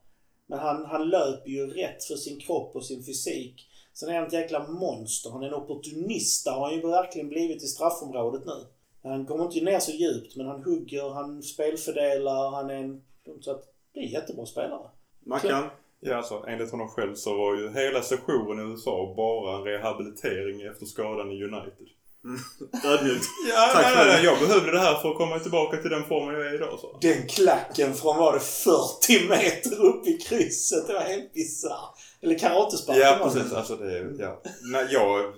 Men han, han löper ju rätt för sin kropp och sin fysik. Sen är han ett jäkla monster. Han är en opportunist. Det har han ju verkligen blivit i straffområdet nu. Han kommer inte ner så djupt men han hugger, han spelfördelar, han är en... Så att det är en jättebra spelare. Mackan? Ja, alltså enligt honom själv så var ju hela sessionen i USA bara en rehabilitering efter skadan i United. Ödmjukt. Ja, Tack nej, för nej, det. nej, jag behövde det här för att komma tillbaka till den formen jag är idag så. Den klacken från var det 40 meter upp i krysset. Det var helt bisarrt. Eller karatesparken Ja, precis. Alltså det, ja. Nej, jag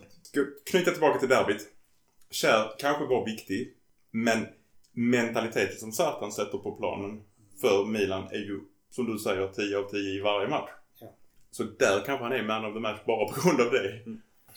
knyta tillbaka till derbyt. Kär kanske var viktig, men mentaliteten som Zlatan sätter på planen för Milan är ju, som du säger, 10 av 10 i varje match. Ja. Så där kanske han är man of the match bara på grund av det.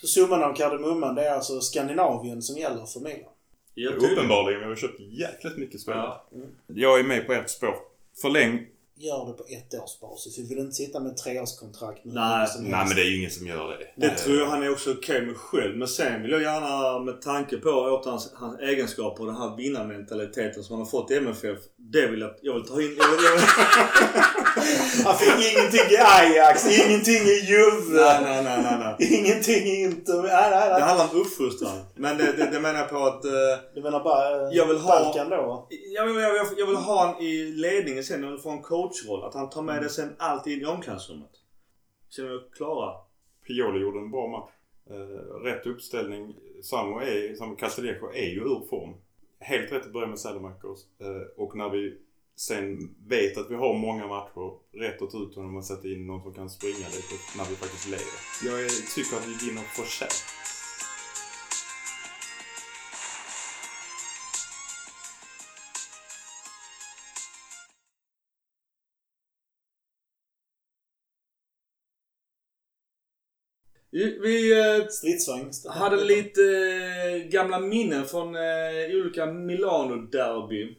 Så summan av kardemumman det är alltså Skandinavien som gäller för Milan. Ja. Uppenbarligen, vi har köpt jäkligt mycket spelare. Ja. Jag är med på ett spår. Förläng. Gör det på ett års basis. Vi vill inte sitta med treårskontrakt med Nej, som Nej, helst. men det är ju ingen som gör det. Det tror jag han är också okej med själv. Men sen vill jag gärna med tanke på åter hans, hans egenskaper och den här vinnarmentaliteten som han har fått i MFF. Det vill jag, jag vill ta in. Jag vill, jag vill, Han fick ingenting i Ajax, ingenting i Juve, nej, nej, nej, nej, nej. ingenting i Inter. Nej, nej, Det nej. handlar om uppfostran. Men det, det, det menar jag på att... eh, Du menar bara eh, Jag vill ha- Balkan då? Jag jag, vill, jag vill ha han i ledningen sen när han får en coachroll. Att han tar med det sen alltid in i omklädningsrummet. Känner du klara? Pioli gjorde en bra match. Eh, rätt uppställning. Samu, är, Samu Castellejo är ju ur form. Helt rätt att börja med Salamakers. Eh, och när vi sen vet att vi har många matcher, rätt att ta ut honom och sätta in någon som kan springa lite när vi faktiskt leder. Jag tycker att vi vinner förtjänt. Vi- Vi eh, hade lite eh, gamla minnen från eh, olika Milano-derby.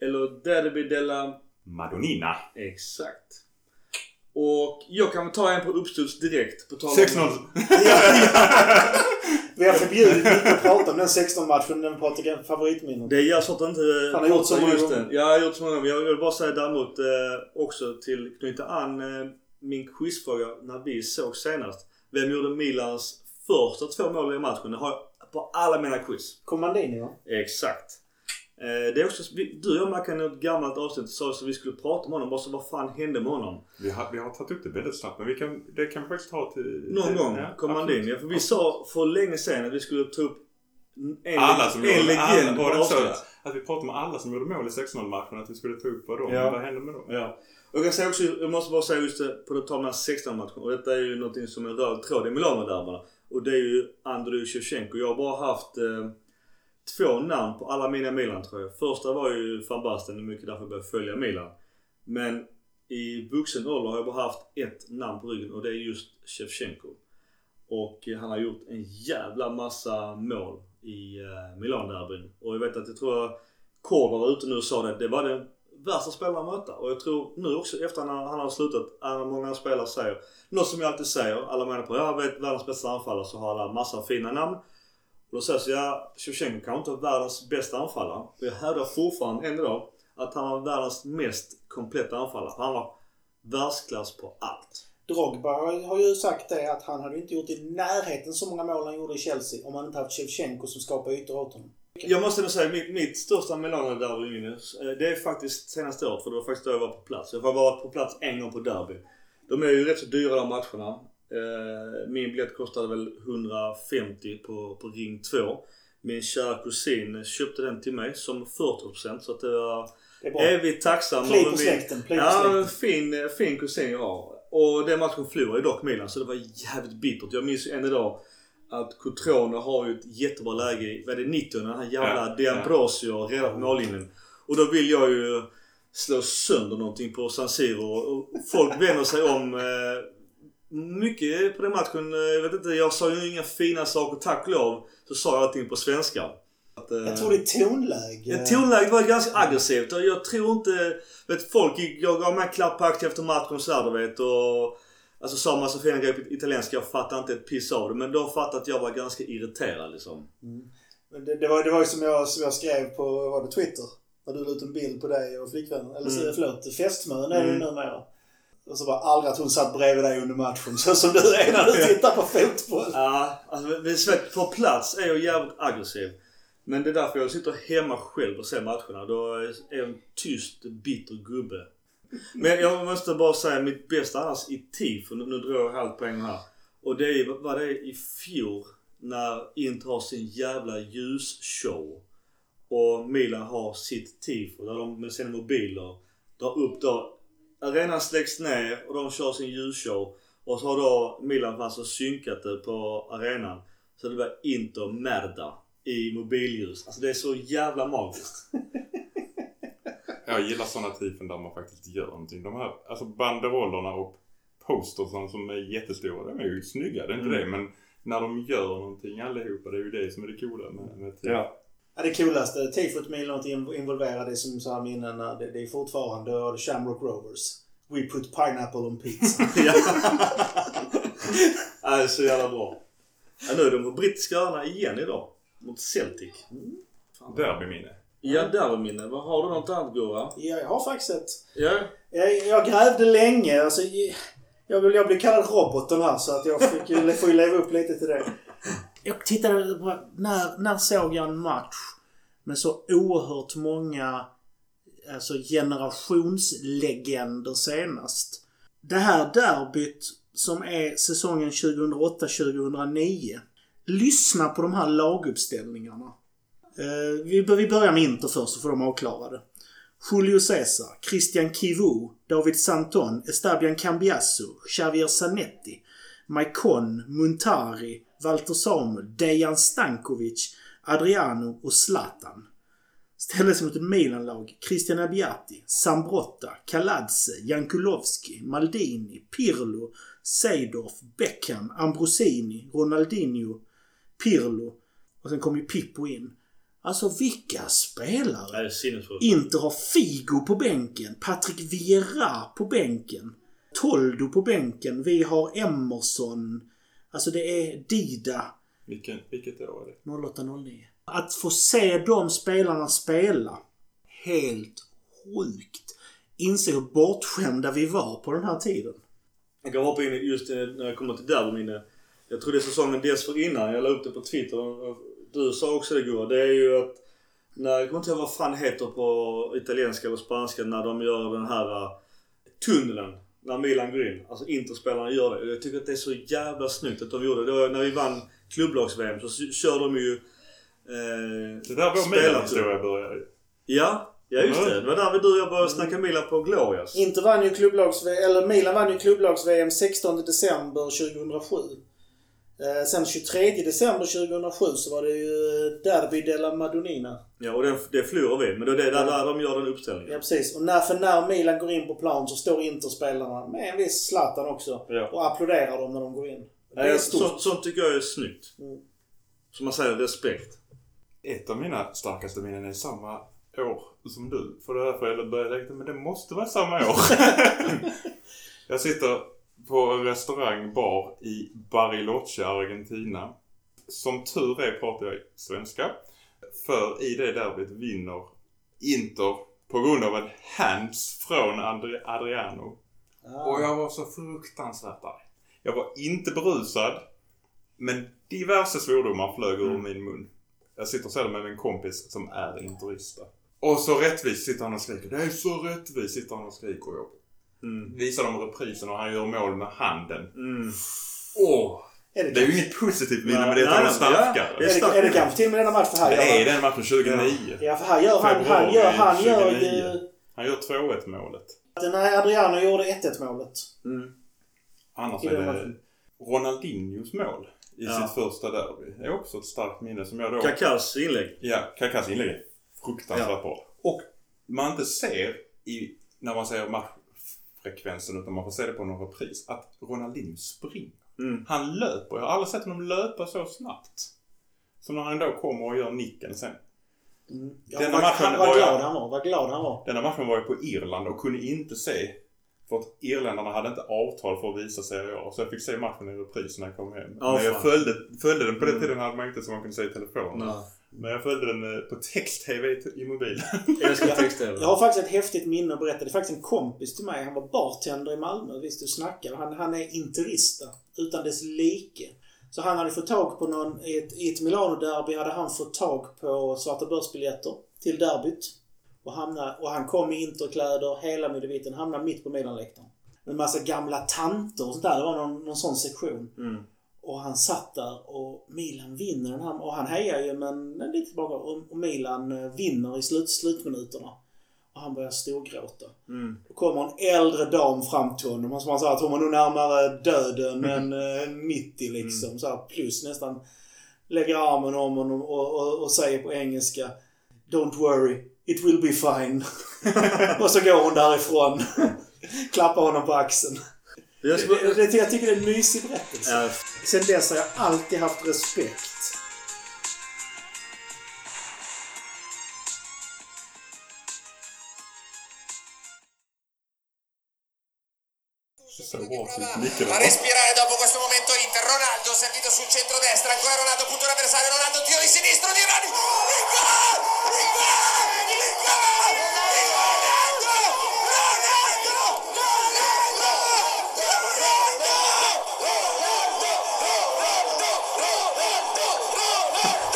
Eller Derby della... Madonnina. Exakt. Och jag kan väl ta en på uppstuds direkt. På tal om- 6-0. Vi har förbjudit Micke att prata om den 16-matchen när vi pratar favoritminnen. Det gör så att inte Han har gjort så många gånger. den. Jag har gjort så många gånger. Jag vill bara säga däremot eh, också till knyta an eh, min quizfråga när vi såg senast. Vem gjorde Milans första två mål i matchen? Det har jag på alla mina quiz. Commandini va? Exakt. Eh, det är också, du och jag Mackan i ett gammalt avsnitt sa att vi skulle prata med honom. Bara så vad fan hände med honom? Vi har, vi har tagit upp det väldigt snabbt men vi kan, det kan vi faktiskt ta till... Någon gång ja, kom han absolut. in. Ja, för vi sa för länge sedan att vi skulle ta upp en, Alla som en gjorde, legend alla, på avsnitt. att vi pratade med alla som gjorde mål i 6-0 matchen att vi skulle ta upp vad de, Ja. vad hände med dem? Ja. Och jag, säga också, jag måste bara säga just det, på det tal om den här 16 matchen Och detta är ju någonting som är röd tråd i Milano-derbyna. Och det är ju Andrei Shevchenko. Jag har bara haft eh, två namn på alla mina Milan tror jag. Första var ju van Basten. Det är mycket därför jag började följa Milan. Men i vuxen ålder har jag bara haft ett namn på ryggen och det är just Shevchenko. Och eh, han har gjort en jävla massa mål i eh, Milan-derbyn. Och jag vet att jag tror Korda var ute nu och sa det. Det var den värsta spelaren att möta. Och jag tror nu också efter när han har slutat, är många spelare säger något som jag alltid säger. Alla menar på jag vet världens bästa anfallare så har alla massa fina namn. Och då säger jag ja, Shevchenko kanske inte var världens bästa anfallare. Och jag hävdar fortfarande än idag att han var världens mest kompletta anfallare. Han var världsklass på allt. Drogba har ju sagt det att han hade inte gjort i närheten så många mål han gjorde i Chelsea om han inte haft Shevchenko som skapar ytor åt honom. Jag måste nog säga mitt, mitt största Milano-derby det är faktiskt senaste året för det var faktiskt då jag var på plats. Jag har varit på plats en gång på derby. De är ju rätt så dyra de matcherna. Eh, Min biljett kostade väl 150 på, på ring 2. Min kära kusin köpte den till mig som 40% så att det var evigt tacksam. Pli på släkten, på Ja, släkten. fin, fin kusin jag har. Och den matchen förlorade dock Milan så det var jävligt bittert. Jag minns än idag att Cotrone har ju ett jättebra läge i, vad är det, 90 när han jävla Ja, D'Ambrosio redan på mållinjen. Och då vill jag ju slå sönder någonting på San Siro. Och folk vänder sig om eh, mycket på den matchen. eh, Jag vet inte, jag sa ju inga fina saker. Tack och lov så sa jag allting på svenska. Att, eh, Jag tror det är tonläge. Ja, tonläget var ganska aggressivt och jag tror inte... Vet folk gick, jag gav mig en klapp på axeln efter matchen och sådär du vet och... Alltså sa massa fina grejer på italienska. Jag fattade inte ett piss av det. Men de fattade att jag var ganska irriterad liksom. Men Det, det, var, det var ju som jag, som jag skrev på var det Twitter. När du la ut en bild på dig och flickvännen. Eller Mm. mm. förlåt, fästmön är det Mm. numera. Och så bara aldrig att hon satt bredvid dig under matchen. Så som du är när du tittar på fotboll. Ja, alltså på plats är jag jävligt aggressiv. Men det är därför jag sitter hemma själv och ser matcherna. Då är jag en tyst, bitter gubbe. Men jag måste bara säga mitt bästa annars i tifo. Nu, nu drar jag halvt gång här. Och det är vad det i fjol när Inter har sin jävla ljusshow. Och Milan har sitt tifo där de med sina mobiler drar upp då. Arenan släcks ner och de kör sin ljusshow. Och så har då Milan alltså synkat det på arenan. Så det var Inter Merda i mobilljus. Alltså det är så jävla magiskt. Jag gillar sådana tifon där man faktiskt gör någonting. De här alltså banderollerna och postersen som är jättestora, de är ju snygga. Det är inte Mm. det. Men när de gör någonting allihopa, det är ju det som är det coola med, med tifo. Ja. Ja, det coolaste tifot Milan inte involverade som sa minnen, det, det är fortfarande Shamrock Rovers. We put pineapple on pizza. ja. är så jävla bra. Ja, nu är de på brittiska öarna igen idag. Mot Celtic. Mm. Derbyminne. Ja, där var minne. Vad Har du något annat Gurra? ja, jag har faktiskt ett. Ja. Jag, jag grävde länge. Alltså, jag, vill, jag blev kallad roboten här så att jag fick, får ju leva upp lite till det. Jag tittade på, när, när såg jag en match med så oerhört många alltså generationslegender senast? Det här derbyt som är säsongen 2008-2009. Lyssna på de här laguppställningarna. Eh, vi, vi börjar med Inter först så får de avklarade. Julio Cesar, Christian Kivu, David Santon, Estabian Cambiasso, Xavier Zanetti, Maikon, Muntari, Walter Samuel, Dejan Stankovic, Adriano och Zlatan. Ställdes mot ett Milan-lag. Christian Abbiati, Sambrotta, Kaladze, Jankulovski, Maldini, Pirlo, Seydorf, Beckham, Ambrosini, Ronaldinho, Pirlo. Och sen kom ju Pippo in. Alltså vilka spelare! Inter har Figo på bänken. Patrick Vieira på bänken. Toldo på bänken. Vi har Emerson. Alltså det är Dida. Vilken, vilket år är det? 08-09. Att få se de spelarna spela. Helt sjukt. Inse hur bortskämda vi var på den här tiden. Jag kan hoppa in just eh, när jag kommer till derbyminne. Jag tror det är säsongen dessförinnan. Jag la upp det på Twitter. och Du sa också det Gurra. Det är ju att när, jag kommer inte ihåg vad fan heter på italienska eller spanska när de gör den här uh, tunneln. När Milan går in. Alltså Interspelarna gör det. Jag tycker att det är så jävla snyggt att de gjorde det. det var, när vi vann klubblags-VM så kör de ju... Eh, Det där spelartunnel. Milan-historia börjar ju. Ja, ja just det. Det var där vi, du och jag började snacka Milan på Glorias. Inter vann ju klubblags eller Milan vann ju klubblags-VM 16 december 2007. Eh, sen 23 december 2007 så var det ju Derby della Madonnina. Ja, och det, det förlorar vi. Men det är där, där de gör den uppställningen. Ja precis. Och när, för när Milan går in på plan så står Interspelarna med en viss Zlatan också Ja. och applåderar dem när de går in. Det är stort. sånt, sånt tycker jag är snyggt. Mm. Som man säger, respekt. Ett av mina starkaste minnen är samma år som du. För det därför jag började räkna, men det måste vara samma år. jag sitter på en restaurang, bar i Bariloche, Argentina. Som tur är pratar jag svenska. För i det derbyt vinner Inter på grund av en hands från Andri- Adriano. Ah. Och jag var så fruktansvärt arg. Jag var inte berusad. Men diverse svordomar flög ur min mun. Jag sitter sedan med min kompis som är interista. Och så rättvist sitter han och skriker. Det är så rättvist sitter han och skriker. Och jag Mm. visar dem reprisen och han gör mål med handen. Mm. Är det, Det är ju inget positivt minne men det är av de nej, starkare. ja, det är det, är det kanske till och med denna matchen här Det är den matchen 2009. Ja, för här gör han, han gör, han gör ju... 2009. Han gör 2-1 målet. Nej, Adriano gjorde 1-1 målet. Mm. Annars I är det matchen. Ronaldinhos mål i Ja. sitt första derby. Det är också ett starkt minne som jag då... Kakas inlägg. Ja, Kakas inlägg är fruktansvärt Ja. bra. Och man inte ser i, när man ser matchfrekvensen utan man får se det på någon repris, att Ronaldinho springer. Mm. Han löper. Jag har aldrig sett honom löpa så snabbt. Som när han då kommer och gör nicken sen. Mm. Ja, Denna vad, matchen han, vad var glad jag- han var. Vad glad han var. Denna matchen var jag på Irland och kunde inte se för att irländarna hade inte avtal för att visa Serie A. Så jag fick se matchen i repris när jag kom hem. Ja, Men jag följde, följde den. På den Mm. tiden hade man inte så man kunde se i telefon. Nej. Men jag följde den eh, på text-tv i- i mobilen. Älskar text-tv. Jag har faktiskt ett häftigt minne att berätta. Det är faktiskt en kompis till mig. Han var bartender i Malmö. Visst du snackar. Han, han är interista. Utan dess like. Så han hade fått tag på någon... I ett, i ett Milano-derby hade han fått tag på svarta börsbiljetter till derbyt. Och, hamnade, och han kom i interkläder, hela midevitten, hamnade mitt på Milanläktaren. Med en massa gamla tanter och sånt där. Det var någon, någon sån sektion. Mm. Och han satt där och Milan vinner den här. Och han hejar ju men lite tillbaka. Och, och Milan eh, vinner i slut, slutminuterna. Och han börjar storgråta. Mm. Då kommer en äldre dam fram till honom. Och som han sa att hon var nog närmare döden än eh, 90 liksom. Så här, plus nästan. Lägger armen om honom och, och, och säger på engelska Don't worry, it will be fine. och så går hon därifrån. Klappar honom på axeln. Jag, det, jag tycker det är en mysig berättelse. Ja, Sen dess har jag alltid haft respekt. A respirare dopo questo momento Inter Ronaldo servito sul centro-destra ancora Ronaldo punto l'avversario Ronaldo tiro di sinistro di Rani il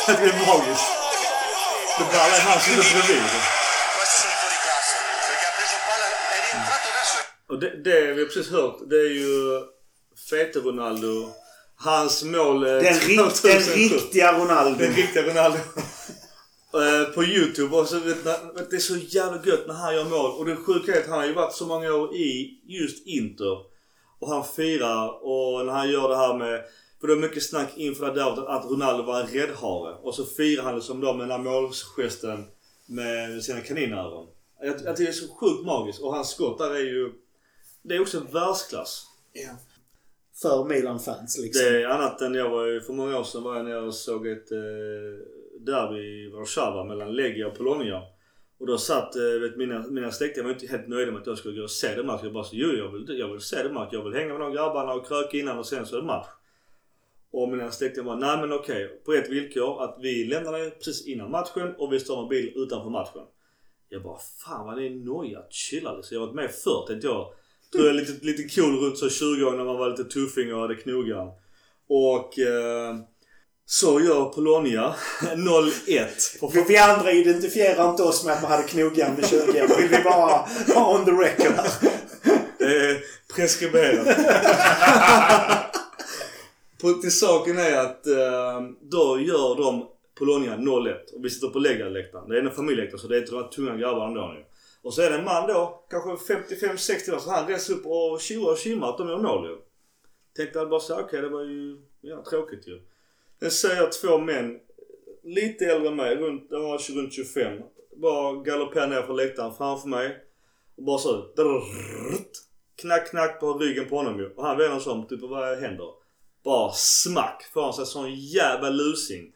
det är magiskt. Det han som bredvid. sono i fuori classe perché ha preso palla è rientrato verso Och det, det vi har precis hört, det är ju Fete Ronaldo. Hans mål... Den, ri- den 2007. riktiga Ronaldo. Den riktiga Ronaldo. Eh, på Youtube och så vet, när, det är så jävla gött när han gör mål. Och det sjuka är att han har ju varit så många år i just Inter. Och han firar och när han gör det här med... För det är mycket snack inför det där att Ronaldo var en räddhare. Och så firar han det som då med den här målgesten med sina kaninöron. Jag, jag tycker det är så sjukt magiskt. Och hans skott där är ju... Det är också världsklass. Ja. För Milan-fans liksom. Det är annat än jag var ju, för många år sedan var jag nere och såg ett eh, derby i Warszawa mellan Legia och Polonia. Och då satt, eh, vet, mina, mina släktingar var inte helt nöjda med att jag skulle gå och se den matchen. Jag bara så, jo jag vill, jag vill se den matchen. Jag vill hänga med de grabbarna och kröka innan och sen så är det match. Och mina släktingar bara, nej men okej. På ett villkor att vi lämnar dig precis innan matchen och vi står med bil utanför matchen. Jag bara, fan vad ni är noja. Chilla liksom. Jag har varit med förr tänkte jag. Tror jag är lite, lite cool runt så 20 år när man var lite tuffing och hade knogar. Och eh, så gör Polonia 0-1. på Vi, vi andra identifierar inte oss med att man hade knogjärn vid 20 år. Vill vi bara ha on the record. Det är preskriberat. på, till saken är att eh, då gör de Polonia 0-1 och vi sitter på läggarläktaren. Det är en familjeläktare så det är inte de här tunga grabbarna då nu. Och så är det en man då, kanske 55-60 år, så han reser upp och tjoar och tjimmar att de gör mål ju. Tänkte bara såhär, okej det var ju ja, tråkigt ju. Sen ser jag två män, lite äldre än mig, runt, de var runt 25. Bara galopperar ner från läktaren framför mig. Och bara så drrrrt, Knack knack på ryggen på honom ju. Och han vänder sig om, typ vad händer? Bara smack får han sig sån jävla lusing.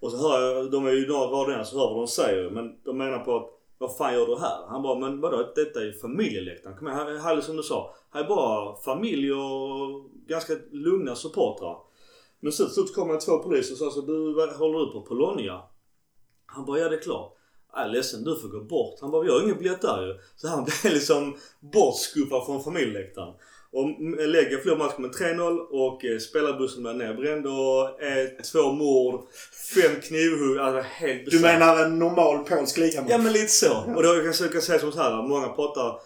Och så hör jag, de är ju några rader innan, så hör vad de säger men de menar på att vad fan gör du här? Han bara, men vadå? Detta är ju familjeläktaren. Kom igen, här, är som du sa. Här är bara familj och ganska lugna supportrar. Men sen till slut kommer det två poliser och sa så du håller du på Polonia? Han bara, ja det är klart. Jag är ledsen, du får gå bort. Han bara, vi har ingen biljett där ju. Så han blev liksom bortskuffad från familjeläktaren. Och lägger förlorar matchen med 3-0 och spelarbussen blev nedbränd och eh, två mord, fem knivhugg. Alltså helt Du bisarrt. menar en normal polsk ligamatch? Ja men lite så. Och då kan jag kan säga som så här. Många pratar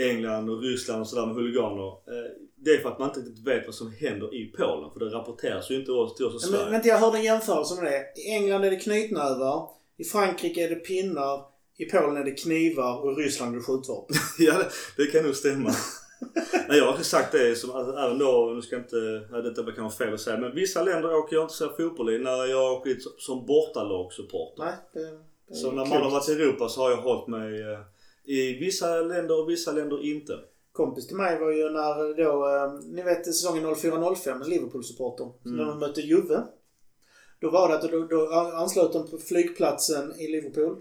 England och Ryssland och sådär med huliganer. Eh, Det är för att man inte riktigt vet vad som händer i Polen. För det rapporteras ju inte till oss i Sverige. men jag hörde en jämförelse med det. I England är det knytnävar. I Frankrike är det pinnar. I Polen är det knivar och i Ryssland är det skjutvapen. ja, det, det kan nog stämma. Nej, jag har också sagt det som alltså, även då, nu ska jag inte, nej, detta kan vara fel att säga, men vissa länder åker jag inte så fotboll i när jag åker dit som bortalagssupporter. Nej, det, det Så när man har varit i Europa så har jag hållit mig eh, i vissa länder och vissa länder inte. Kompis till mig var ju när då, eh, ni vet säsongen 04-05, Liverpool-supporter. Mm. När de mötte Juve. Då var det att då, då anslöt de på flygplatsen i Liverpool.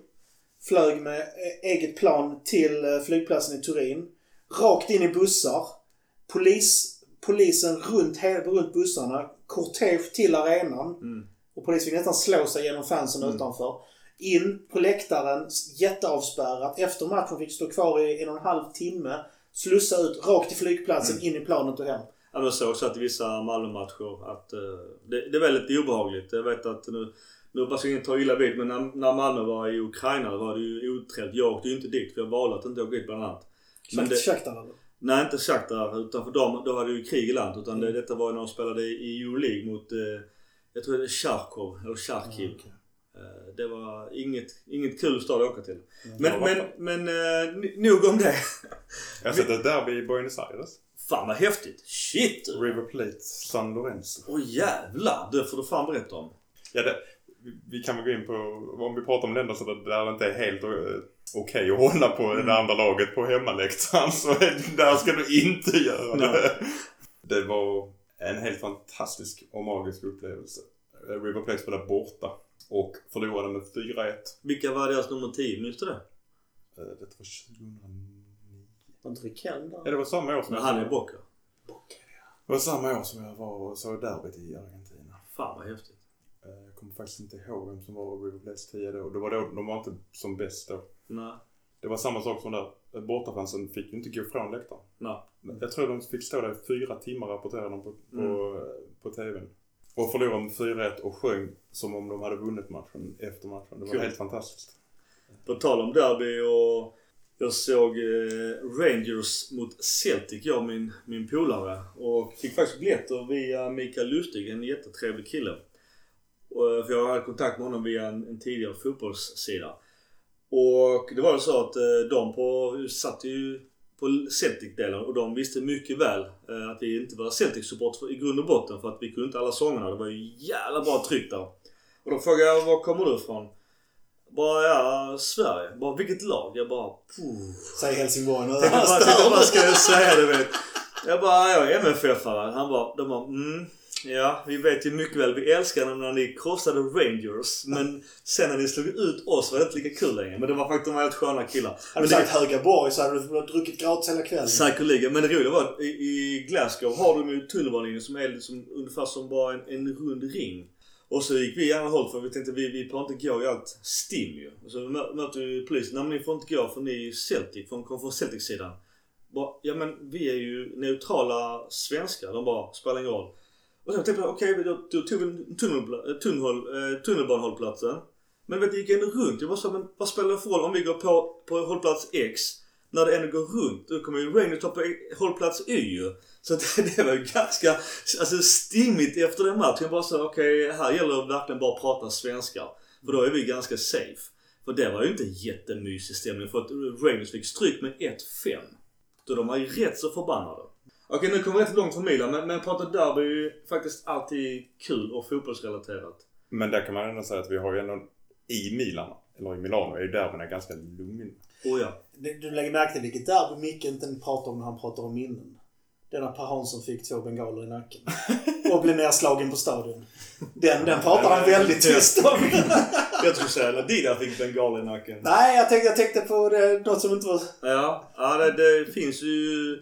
Flög med eh, eget plan till eh, flygplatsen i Turin. Rakt in i bussar. Polis, polisen runt, runt bussarna. Kortege till arenan. Mm. Och polisen fick nästan slå sig genom fansen utanför. In på läktaren, jätteavspärrat. Efter matchen fick stå kvar i en och en halv timme. Slussa ut rakt till flygplatsen, Mm. in i planet och hem. Ja, men så också att i vissa Malmö-matcher att eh, det, det är väldigt obehagligt. Jag vet att nu, nu hoppas jag ingen tar illa vid men när, när Malmö var i Ukraina var det ju otrevligt. Jag åkte ju inte dit för jag valde att inte åka dit bland annat. Men det, Shakhtar eller? nej inte Shakhtar utan för dem, då hade ju krig i landet. Utan det, detta var när de spelade i, Euroleague mot, eh, jag tror det är Charkov eller Charkiv. Eh, Det var inget, inget kul stad att åka till. Men, Ja, men, men eh, nog om det. Jag har sett ett derby i Buenos Aires. Fan vad häftigt. Shit! River Plate, San Lorenzo. Åh jävlar! Det får du fan berätta om. Ja, det, vi- kan väl gå in på, om vi pratar om länder så där där det inte är helt okej att hålla på det andra laget på hemmaläktaren så är- där ska du inte göra det. Nej. Det var en helt fantastisk och magisk upplevelse. Eh, River Plate spelade borta och förlorade med 4-1. Vilka var deras nummer 10? Minns du det? Eh, Det var 2009. Var inte Riquelme Ja, det var samma år som Men jag han är Boca. Det var samma år som jag var och såg derbyt i Argentina. Fan vad häftigt. Eh, Jag kommer faktiskt inte ihåg vem som var River Plates 10 då. Det var då. De var inte som bäst då. Nej. Det var samma sak som där. Bortafansen fick ju inte gå från läktaren. Nej. Jag tror de fick stå där i fyra timmar rapporterade de på, på, Mm. på TVn. Och förlorade med 4-1 och sjöng som om de hade vunnit matchen efter matchen. Det var Kul. helt fantastiskt. På tal om derby och Jag såg eh, Rangers mot Celtic, jag och min, min polare. Och fick faktiskt biljetter via Mikael Lustig, en jättetrevlig kille. Eh, för jag hade kontakt med honom via en, en tidigare fotbollssida. Och det var ju så att eh, de på, satt ju på Celtic-delen och de visste mycket väl eh, att vi inte var Celtic-support i grund och botten för att vi kunde inte alla sångerna. Det var ju jävla bra tryck där. Och då frågade jag var kommer du ifrån? Bara ja, Sverige. Bara vilket lag? Jag bara. Säg Helsingborg nu. Tänkte bara, tänkte, vad ska jag säga du vet? Jag bara, jag är MFF-are. Han bara, de bara, mm. Ja, vi vet ju mycket väl. Vi älskade när ni krossade Rangers. Men sen när ni slog ut oss var det inte lika kul längre. Men det var faktiskt de var helt sköna killar. Hade du sagt Högaborg så hade du druckit gratis hela kvällen. Säkerligen. Men det roliga var att i, i Glasgow har de ju tunnelbanelinjen som är liksom ungefär som bara en, en rund ring. Och så gick vi i andra håll för vi tänkte vi, vi får inte gå i allt stim ju. Och så mö- möter vi polisen. Nej men ni får inte gå för ni är ju Celtic. För de kommer från Celtic-sidan. Ja men vi är ju neutrala svenskar. De bara, spelar ingen roll. Och sen tänkte jag, okej då, då tog vi tunnel, eh, eh, tunnelbanehållplatsen. Men vet, det gick ändå runt. Jag bara sa, men vad spelar det för roll om vi går på, på hållplats X när det ändå går runt. Då kommer ju Rainy ta på hållplats Y ju. Så det, det var ju ganska alltså, stimmigt efter den matchen. Jag bara sa okej, här gäller det verkligen bara att prata svenska. För då är vi ganska safe. För det var ju inte jättemysig stämning för att Rangers fick stryk med 1-5. Så de var ju rätt så förbannade. Okej, nu kommer vi rätt långt från Milan, men, men prata derby är ju faktiskt alltid kul och fotbollsrelaterat. Men där kan man ändå säga att vi har ju ändå i Milan, eller i Milano, är ju derbyna ganska lugna. Oh ja. Du du lägger märke till vilket derby Micke inte pratar om när han pratar om minnen. Det när Per Hansson fick två bengaler i nacken. Och blev nedslagen på stadion. Den, den pratar han väldigt tyst om. Jag skulle säga när Dida fick bengal i nacken. Nej, jag tänkte, jag tänkte på det, något som inte var... Ja, ja det, det finns ju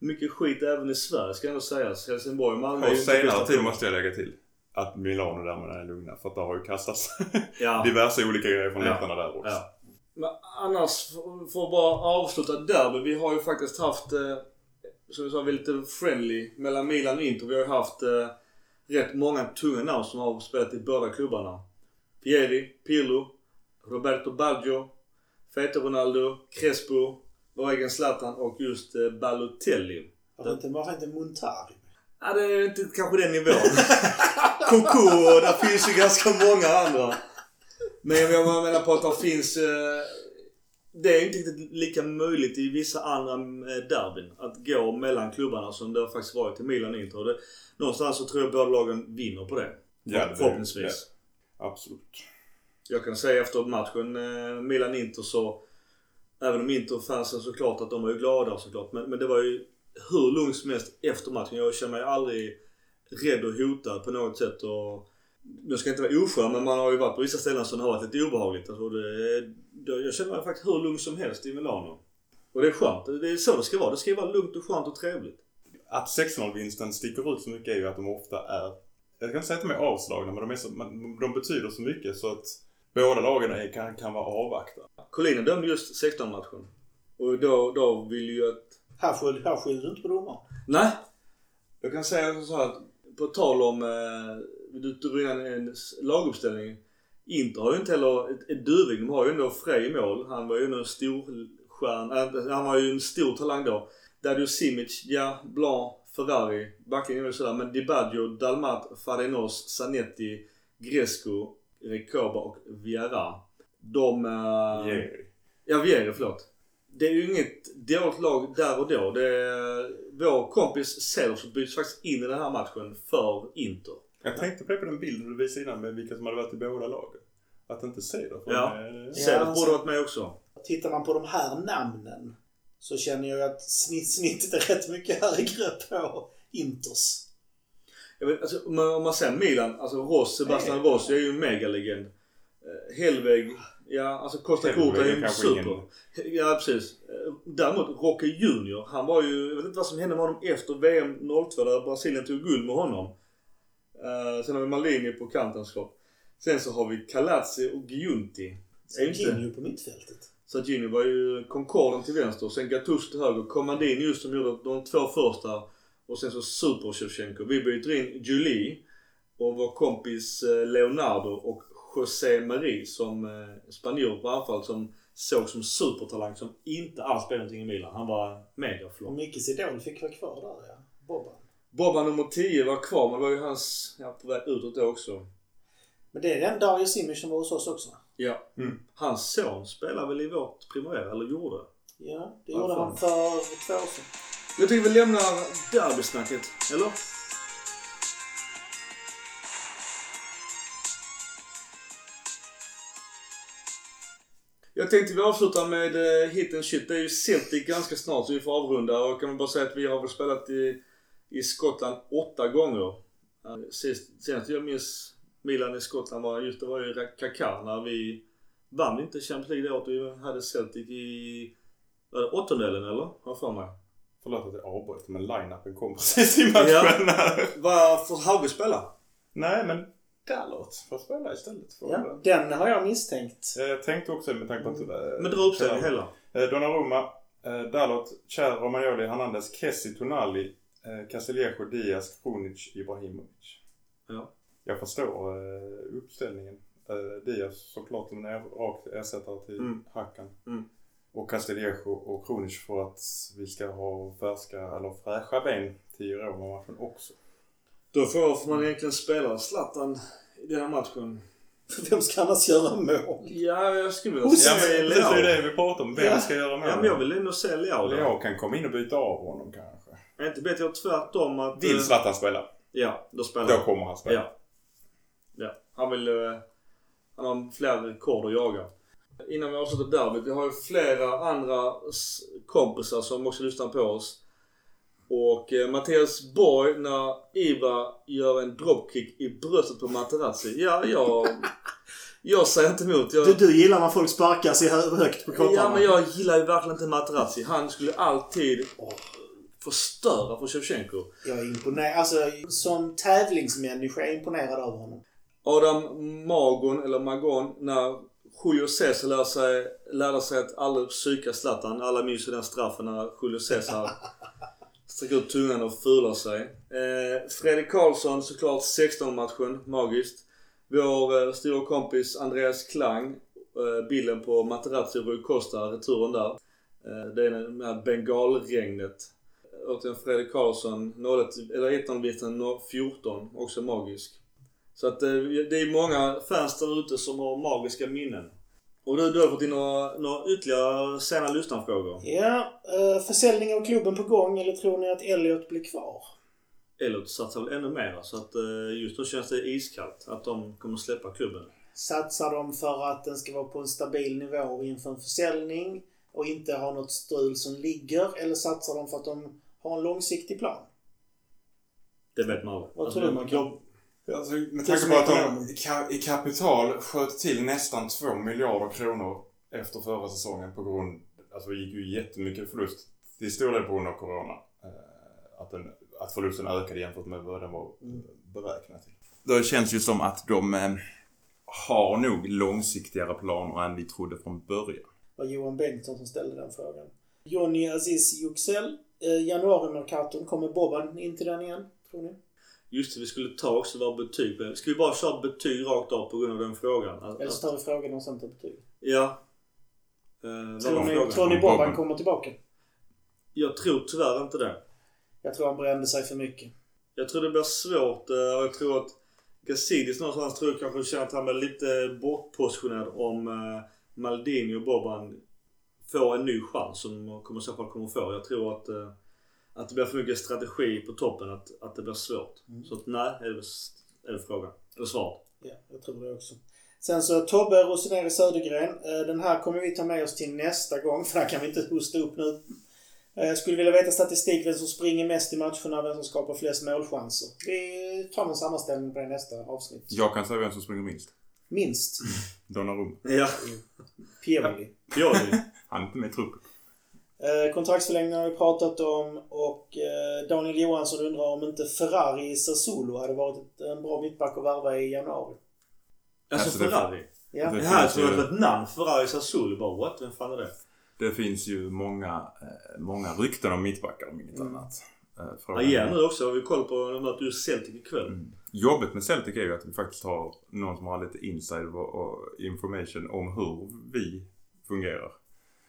mycket skit även i Sverige ska ändå sägas. Helsingborg och Malmö Och senare tid måste jag lägga till att Milano därmed är lugna. För att det har ju kastats Ja. diverse olika grejer från Ja. läktarna där också. Ja. Men annars, för att bara avsluta derby. Vi har ju faktiskt haft, eh, som vi sa, vi lite friendly mellan Milan och Inter. Vi har ju haft eh, rätt många tunga namn som har spelat i båda klubbarna. Pieri, Pirlo, Roberto Baggio, Fete Ronaldo, Crespo, vår egen Zlatan och just eh, Balotelli. Varför inte, varför inte Montari? Ja, det är inte kanske den nivån. Koko och där finns ju ganska många andra. Men jag menar på att det finns... Eh, det är inte riktigt lika möjligt i vissa andra eh, derbyn att gå mellan klubbarna som det har faktiskt varit i Milan och Inter. Och Det, någonstans så tror jag båda lagen vinner på det. Ja, det- Förhoppningsvis. Absolut. Jag kan säga efter matchen Milan-Inter så... Även om Inter-fansen såklart att de var ju glada såklart. Men, men det var ju hur lugnt som helst efter matchen. Jag känner mig aldrig rädd och hotad på något sätt. Och, nu ska jag inte vara oskön men man har ju varit på vissa ställen som har varit lite obehagligt. Alltså det, det, jag känner mig faktiskt hur lugn som helst i Milano. Och det är skönt. Det är så det ska vara. Det ska vara lugnt och skönt och trevligt. Att 6-0-vinsten sticker ut så mycket är ju att de ofta är, jag kan inte säga att de är avslagna, men de, är så, de betyder så mycket så att båda lagen är, kan, kan vara avvakta. Collina dömde just 16-matchen. Och då, då vill ju att Här skyller, här du inte på domaren. Nej. Jag kan säga så här att på tal om, eh, du tog innan en laguppställning. Inter har ju inte heller ett, ett duving. De har ju ändå Frej i mål. Han var ju en stor stjärna. Äh, han var ju en stor talang då. Dario Simic, ja, Blanc, Ferrari. Backlinjen är väl sådär. Men Di Baggio, Dalmat, Farenos, Zanetti, Gresco, Recoba och Viera. De... eh, Jerry. Ja, Vieri, förlåt. Det är ju inget dåligt lag där och då. Det är, vår kompis Self byts faktiskt in i den här matchen för Inter. Jag tänkte på det på den bilden du visade innan med vilka som hade varit i båda lagen. Att inte. För Ja. eh, Self alltså- borde varit med också. Tittar man på de här namnen så känner jag att snitt, snittet är rätt mycket högre på Inters. Vet, alltså, om, man, om man säger Milan, alltså Ross, Sebastian Ross är ju en megalegend. Eh, Helveg, ja alltså Costa Curta är ju super. ingen- Ja precis. Eh, Däremot Roque Junior, han var ju, jag vet inte vad som hände med honom efter VM 02 där Brasilien tog guld med honom. Eh, sen har vi Malini på kanten såklart. Sen så har vi Calazzi och Giunti. Ginju på mittfältet. Sargini var ju Concorden till vänster och sen Gattuso till höger. Commandini just som gjorde de två första. Och sen så Super Shevchenko. Vi byter in Julie och vår kompis eh, Leonardo och José Marie som eh, spanjor på anfall som såg som supertalang som inte alls blev någonting i Milan. Han var megaflop. Mickes idol fick vara kvar där ja. Boban. Boban nummer 10 var kvar men det var ju hans, ja på väg utåt då också. Men det är den Dario Simic som var hos oss också. Ja. Mm. Hans son spelar väl i vårt Primavera, eller gjorde? Ja, det gjorde han för två år sedan. Jag tycker vi lämnar derbysnacket, eller? Jag tänkte vi avslutar med eh, hit and shit. Det är ju Celtic ganska snart så vi får avrunda. Och kan man bara säga att vi har väl spelat i, i Skottland åtta gånger. Eh, sist, senast jag minns Milan i Skottland var just det var ju Kaká när vi vann inte Champions League det året. Vi hade Celtic i var det åttondelen eller? Har jag för mig. Förlåt att jag avbröt men line-upen kom precis i matchen. Ja. Vad får Hauge spela? Nej men Dalot får spela istället. För Ja, den har jag misstänkt. Eh, Jag tänkte också med tanke på att... eh, Men dra uppställningen hela. Eh, Donnarumma, Dalot, Cher, Romagnoli, Hernandez, Kessie, Tonali, Castillejo, Diaz, Krunic, Ibrahimovic. Ja. Jag förstår uppställningen. Diaz såklart en er- rak ersättare till Mm. Hakan. Mm. Och Castillejo och Krunic för att vi ska ha färska eller fräscha ben till Roma-matchen också. Då får, man egentligen spela Zlatan i den här matchen. Vem ska annars göra mål? Ja, jag skulle vilja Ja se precis det är det vi pratar om. Vem Ja. ska göra mål? Ja, men jag vill ändå se Leao då. Leao kan komma in och byta av honom kanske. Är inte bättre jag tvärtom att... Vill eh, Zlatan spela? Ja, då spelar Då han. kommer han spela. Ja. Ja. Han vill... eh, Han har fler rekord att jaga. Innan vi avslutar derbyt. Vi har ju flera andra kompisar som också lyssnar på oss. Och eh, Mattias Borg när Ibra gör en dropkick i bröstet på Materazzi. Ja, jag... Jag säger inte emot. Jag, Du, du gillar när folk sparkar sig hö- högt på kropparna. Ja men jag gillar ju verkligen inte Materazzi. Han skulle alltid förstöra för Shevchenko. Jag är imponerad. Alltså, som tävlingsmänniska är jag imponerad av honom. Adam Magon, eller Magon, när Julio Cesar lär sig, lärde sig att aldrig psyka Zlatan. Alla minns ju den straffen när Julio Cesar sträcker ut tungan och fular sig. Eh, Fredrik Karlsson såklart 16-matchen, magiskt. Vår eh, stora kompis Andreas Klang, eh, bilden på Materazzi och Rui Costa, returen där. Eh, det är det här bengalregnet. Återigen Fredrik Karlsson, 01, eller 1 vinsten 14, också magisk. Så att eh, det är många fans där ute som har magiska minnen. Och du, har fått in några, några ytterligare sena lyssnarfrågor. Ja, eh, försäljning av klubben på gång eller tror ni att Elliot blir kvar? Elliot satsar väl ännu mer så att eh, just nu känns det iskallt att de kommer släppa klubben. Satsar de för att den ska vara på en stabil nivå inför en försäljning och inte ha något strul som ligger? Eller satsar de för att de har en långsiktig plan? Det vet man aldrig. Vad tror du, Mackan? Alltså, med Det tanke på att de i kapital sköt till nästan 2 miljarder kronor efter förra säsongen på grund... Alltså det gick ju jättemycket förlust. Till stor del på grund av Corona. Eh, Att, den, att förlusten ökade jämfört med vad den var Mm. beräknad till. Det känns ju som att de eh, har nog långsiktigare planer än vi trodde från början. var Johan Bengtsson som ställde den frågan. Johnny Aziz Yüksel. Eh, Januari-mercaton. Kommer Boban in till den igen? Tror ni? Just det, vi skulle ta också våra betyg. Ska vi bara köra betyg rakt av på grund av den frågan? Att- Eller så tar vi frågan och sen tar betyg. Ja. Eh, Tror ni, tror ni Boban kommer tillbaka? Jag tror tyvärr inte det. Jag tror han brände sig för mycket. Jag tror det blir svårt eh, och jag tror att Gazidis någonstans tror jag kanske känner att han blir lite bortpositionerad om eh, Maldini och Boban får en ny chans som kommer i så fall kommer få. Jag tror att, eh, att det blir för mycket strategi på toppen att, att det blir svårt. Mm. Så att nej, är det, är det frågan. Eller svaret. Ja, jag tror det också. Sen så Tobbe Roseneri Södergren. Eh, Den här kommer vi ta med oss till nästa gång för här kan vi inte hosta upp nu. Eh, Jag skulle vilja veta statistik, vem som springer mest i matcherna, vem som skapar flest målchanser. Vi tar en sammanställning på det nästa avsnitt. Jag kan säga vem som springer minst. Minst. Donnarumma. Ja. Pioli. Pioli. Han är inte med i truppen. Eh, Kontraktsförlängning har vi pratat om och eh, Daniel Johansson undrar om inte Ferrari i Sassuolo hade varit en bra mittback att värva i januari. Alltså Alltså, det- Ferrari. Ja. Det Det här finns tror jag ju- var ett namn. Ferrari Sassuolo. Bara what? Vem fan är det? Det finns ju många, eh, många rykten om mittbackar om inget Mm. annat. Eh, Ja, frågan igen är- nu också. Har vi koll på, de möter ju Celtic ikväll. Mm. Jobbet med Celtic är ju att vi faktiskt har någon som har lite inside och information om hur vi fungerar.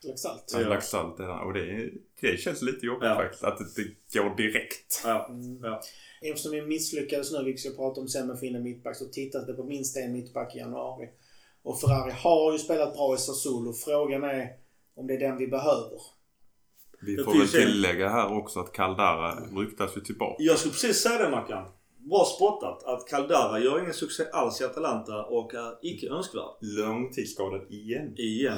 Laxalt. Ja. i den. Och det, det känns lite jobbigt Ja. faktiskt. Att det, det går direkt. Ja. ja. Eftersom vi misslyckades nu, vilket jag prata om sen med Finne mittback, så tittade det på minst en mittback i januari. Och Ferrari har ju spelat bra i Sassuolo. Frågan är om det är den vi behöver. Vi får väl tillägga här också att Caldara ryktas ju tillbaka. Jag skulle precis säga det Mackan. Bra spottat. Att Caldara gör ingen succé alls i Atalanta och är icke önskvärd. Långtidsskadad igen. Igen.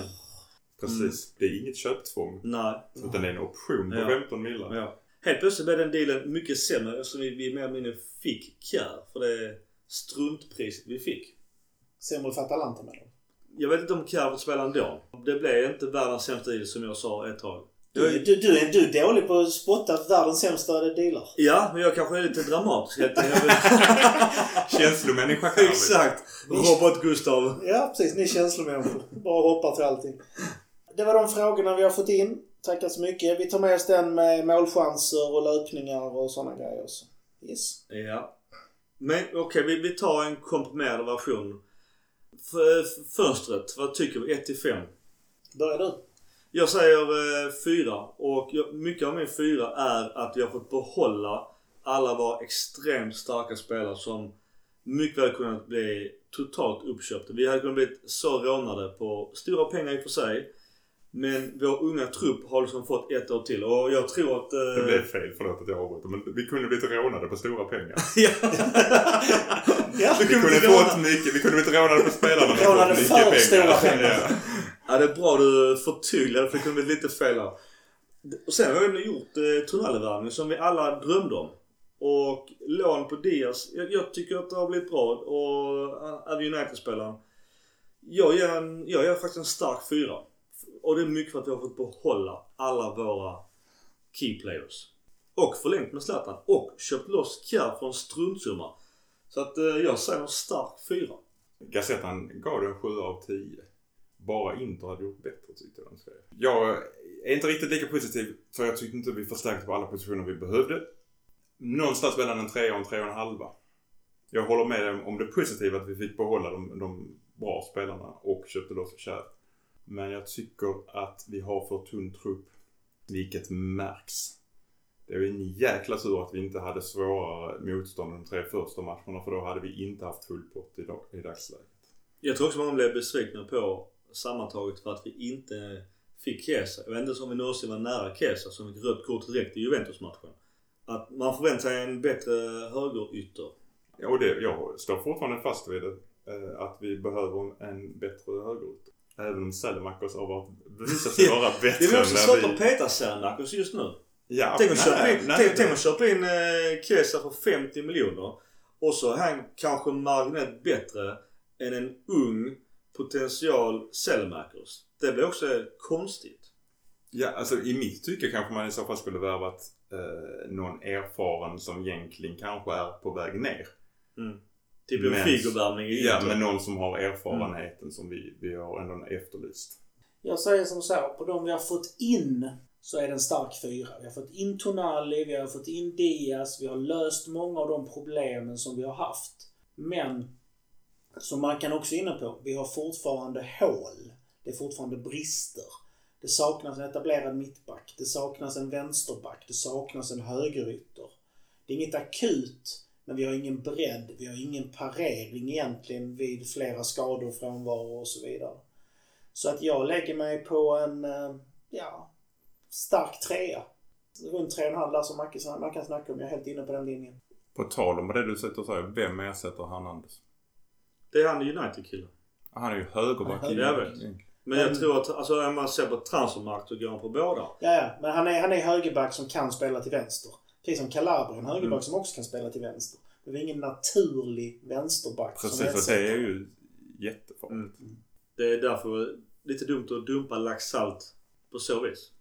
Precis. Det är inget köptvång. Nej. Utan det är en option på Ja. 15 millar. Ja. Helt plötsligt blev den dealen mycket sämre eftersom vi, vi mer eller mindre fick Kjär för det struntpriset vi fick. Sämre för Atalanta med dem. Jag vet inte om Kjär får spela ändå. Det blev inte världens sämsta deal som jag sa ett tag. Du, du, du, är, du är dålig på att spotta världens sämsta dealar. Ja, men jag kanske är lite dramatisk. Känslomänniska. Exakt! Robot Gustav. Ja, precis. Ni är känslomänniskor. Bara hoppar till allting. Det var de frågorna vi har fått in. Tackar så mycket. Vi tar med oss den med målchanser och löpningar och sådana grejer. Så. Yes. Ja. Men okej, vi, vi tar en komprimerad version. F- fönstret, vad tycker vi? 1 till 5? Börjar du. Jag säger eh, fyra och jag, mycket av min fyra är att vi har fått behålla alla våra extremt starka spelare som mycket väl kunnat bli totalt uppköpta. Vi hade kunnat bli så rånade på stora pengar i och för sig. Men vår unga trupp har liksom fått ett år till och jag tror att... Eh, Det blev fel, förlåt att jag avbryter. Men vi kunde blivit rånade på stora pengar. ja. Vi kunde fått mycket. Vi kunde blivit rånade på spelarna. Rånade för mycket stora pengar. Ja. Ja, det är bra du förtydligade för det kunde bli lite fel här. Och sen har vi gjort eh, Tonali-värvningen som vi alla drömde om. Och lån på Diaz. Jag, jag tycker att det har blivit bra. Och är United-spelaren. Jag jag ger faktiskt en stark fyra. Och det är mycket för att vi har fått behålla alla våra key players. Och förlängt med Zlatan. Och köpt loss Kjaer för en struntsumma. Så att eh, jag säger en stark fyra. Gazettan gav det en 7 av 10. Bara Inter hade gjort bättre tyckte jag de skrev. Jag är inte riktigt lika positiv för jag tyckte inte vi förstärkte på alla positioner vi behövde. Någonstans mellan en 3 och en 3,5. Jag håller med om det positiva att vi fick behålla de, de bra spelarna och köpte loss Kjaer. Men jag tycker att vi har för tunn trupp. Vilket märks. Det är en jäkla tur att vi inte hade svårare motstånd de tre första matcherna för då hade vi inte haft full pott i, dag, i dagsläget. Jag tror också många blev besvikna på sammantaget för att vi inte fick Chiesa. Jag vet inte om vi någonsin var nära Chiesa som fick rött kort direkt i Juventus-matchen. Att man förväntar sig en bättre högerytter. Ja, och det, jag står fortfarande fast vid det. Eh, att vi behöver en bättre högerytter. Även om Sälemakers har visat sig vara bättre Det är också svårt att peta Sernakos just nu. Ja, Tänk att köpa in, tänk, tänk in eh, Chiesa för 50 miljoner. Och så är han kanske marginellt bättre än en ung potential Selemakers. Det blir också konstigt. Ja, alltså i mitt tycke kanske man i så fall skulle värvat eh, någon erfaren som egentligen kanske är på väg ner. Typ en Men- Figo-värvning i Ja, men någon som har erfarenheten som vi, vi har ändå efterlyst. Jag säger som så, på de vi har fått in så är det en stark fyra. Vi har fått in Tonali, vi har fått in Diaz, vi har löst många av de problemen som vi har haft. Men, som man kan också inne på, vi har fortfarande hål. Det är fortfarande brister. Det saknas en etablerad mittback, det saknas en vänsterback, det saknas en högerytter. Det är inget akut, men vi har ingen bredd, vi har ingen parering egentligen vid flera skador, frånvaro och så vidare. Så att jag lägger mig på en, eh, ja, stark trea. Runt tre och en halv där som Macke man kan snacka om. Jag är helt inne på den linjen. På tal om det du sitter och säger, vem ersätter Hernandez? Det är han United-killen. Han är ju högerback. Ja, i- jag vet. Men jag tror att, alltså om man ser på transfermarkt så går han på båda. Ja, ja. Men han är, han är högerback som kan spela till vänster. Precis som Calabria, en högerback Mm. som också kan spela till vänster. Det är ingen naturlig vänsterback som Precis, och det är ju jättefarligt. Mm. Det är därför lite dumt att dumpa laxsalt på så vis.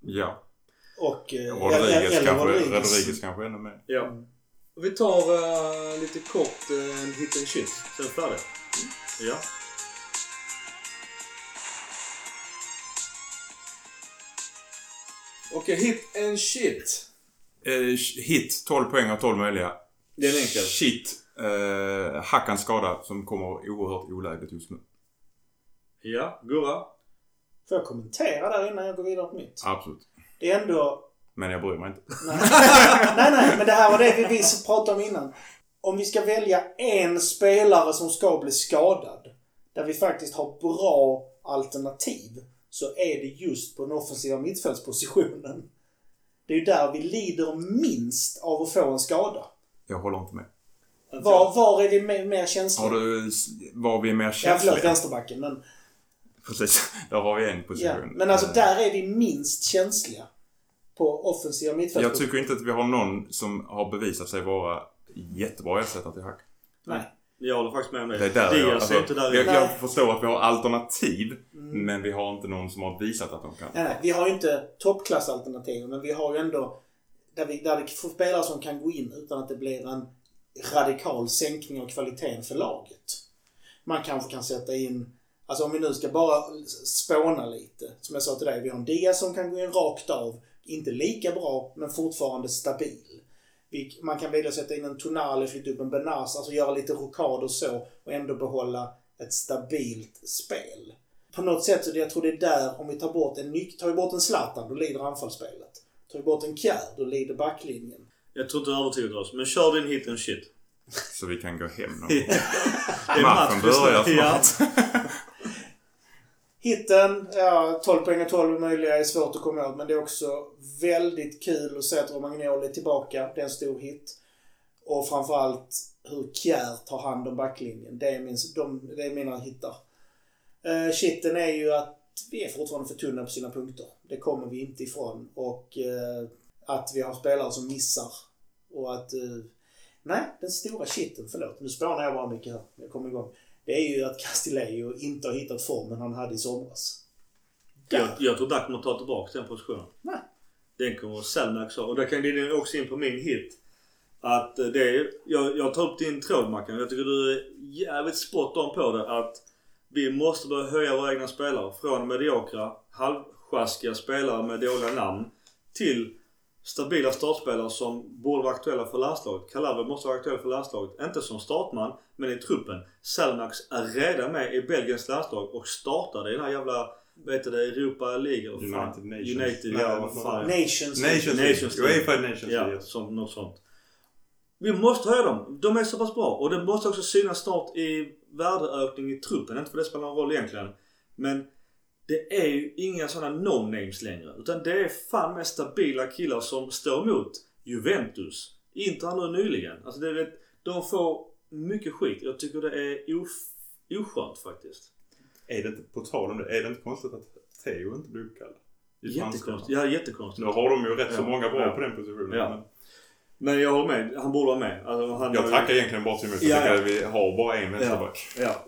Ja. Och... eh, Rodriguez eller kanske, Rodriguez. Rodriguez kanske ännu mer. Ja. Mm. Vi tar eh, lite kort uh, en hit and shit. Sen färdig. Ja. Okej, hit and shit. Eh, hit, 12 poäng av 12 möjliga. Det är en enkel. Shit. Eh, Hackans skada som kommer oerhört olägligt just nu. Ja, Gurra. Får jag kommentera där innan jag går vidare på mitt? Absolut. Det är ändå... Men jag bryr mig inte. Nej, nej, nej men det här var det vi, vi pratade om innan. Om vi ska välja en spelare som ska bli skadad, där vi faktiskt har bra alternativ, så är det just på den offensiva mittfältspositionen. Det är ju där vi lider minst av att få en skada. Jag håller inte med. Var, var är vi mer, mer känsliga? Har du... Var vi är mer Ja, förlåt, känsliga? vänsterbacken. Men, Precis. Där har vi en ja. position. men alltså Eh, där är vi minst känsliga. På offensiva mittfältet. Jag tycker inte att vi har någon som har bevisat sig vara jättebra ersättare till Hack. Nej. Jag håller faktiskt med om det. Det är där Diaz jag, är alltså, inte där jag, jag förstår att vi har alternativ. Mm. Men vi har inte någon som har visat att de kan. Nej, nej. Vi har ju inte toppklassalternativ, men vi har ju ändå där, vi, där det får spelare som kan gå in utan att det blir en radikal sänkning av kvaliteten för laget. Man kanske kan sätta in, alltså om vi nu ska bara spåna lite. Som jag sa till dig, vi har en Diaz som kan gå in rakt av. Inte lika bra, men fortfarande stabil. Man kan vilja sätta in en Tonali, flytta upp en Benas, alltså göra lite rokad och så och ändå behålla ett stabilt spel. På något sätt, så det, jag tror det är där, om vi tar bort en nyc- tar vi bort en Zlatan, då lider anfallsspelet. Tar vi bort en Kjär, då lider backlinjen. Jag tror inte du övertygar oss. Men kör din hit and shit. Så vi kan gå hem nu. Det är Matchen match börjar Ja. snart. Hitten, ja 12 poäng och 12 möjliga är svårt att komma åt men det är också väldigt kul att se att Romagnoli är tillbaka. Det är en stor hit. Och framförallt hur Kjär tar hand om backlinjen. Det är, min, de, det är mina hittar. Eh, uh, shitten är ju att vi är fortfarande för tunna på sina punkter. Det kommer vi inte ifrån. Och uh, att vi har spelare som missar. Och att... Uh, nej, den stora shitten, förlåt. Nu spånar jag bara mycket här. Jag kommer igång. Det är ju att Castillejo inte har hittat formen han hade i somras. Jag, jag tror Dack kommer ta tillbaka den positionen. Nej. Den kommer Selmax ha. Och där kan glida också in på min hit. Att det är, jag, jag tar upp din tråd Mackan. Jag tycker du är jävligt spot on på det. Att vi måste börja höja våra egna spelare. Från mediokra, halvsjaskiga spelare med dåliga namn. Till stabila startspelare som borde vara aktuella för landslaget. Calabria måste vara aktuell för landslaget. Inte som startman, men i truppen. Selmax är redan med i Belgiens landslag och startade i den här jävla, vad heter det, Europa League eller? United Nations. United, Nej, ja fan. Nations Nations Nations League. League. UEFA Nations Ja, League. som något sånt. Vi måste höja dem. De är så pass bra. Och det måste också synas snart i värdeökning i truppen. Inte för det spelar någon roll egentligen. Men det är ju inga sådana no-names längre. Utan det är fan med stabila killar som står emot Juventus. Inter här nu nyligen. Alltså det är, de får mycket skit. Jag tycker det är of, oskönt faktiskt. Är det inte, på tal om det, är det inte konstigt att Theo inte blir uppkallad? Jättekonstigt. Ja, jättekonstigt. Nu har de ju rätt så Ja. många bra Ja. på den positionen. Ja. Men Men jag håller med. Han borde vara med. Alltså, jag har ju- tackar egentligen bara till emot. Ja, ja. att vi har bara en vänsterback. Ja.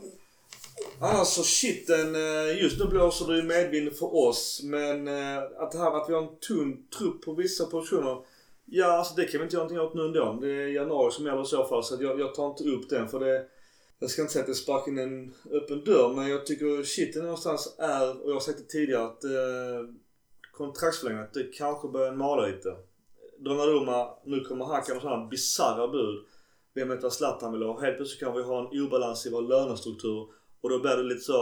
Alltså shiten, eh, just nu blåser det ju medvind för oss. Men eh, att det här att vi har en tunn trupp på vissa positioner. Ja, alltså det kan vi inte göra någonting åt nu ändå. Det är januari som gäller i så fall. Så att jag, jag tar inte upp den för det... Jag ska inte säga att det sparkar in en öppen dörr men jag tycker shiten någonstans är, och jag har sagt det tidigare, att eh, kontraktsförlängandet det kanske börjar mala lite. Donnarumma, nu kommer han med sådana bisarra bud. Vem vet vad Zlatan vill ha? Helt plötsligt kan vi ha en obalans i vår lönestruktur. Och då blir det lite så,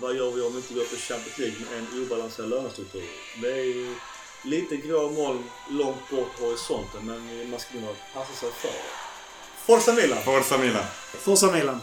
vad gör vi om vi inte går till Champions League med en obalanserad lönestruktur? Det är ju lite grå moln långt bort på horisonten men man ska nog passa sig för det. Forza Milan! Forza Milan. Forza Milan.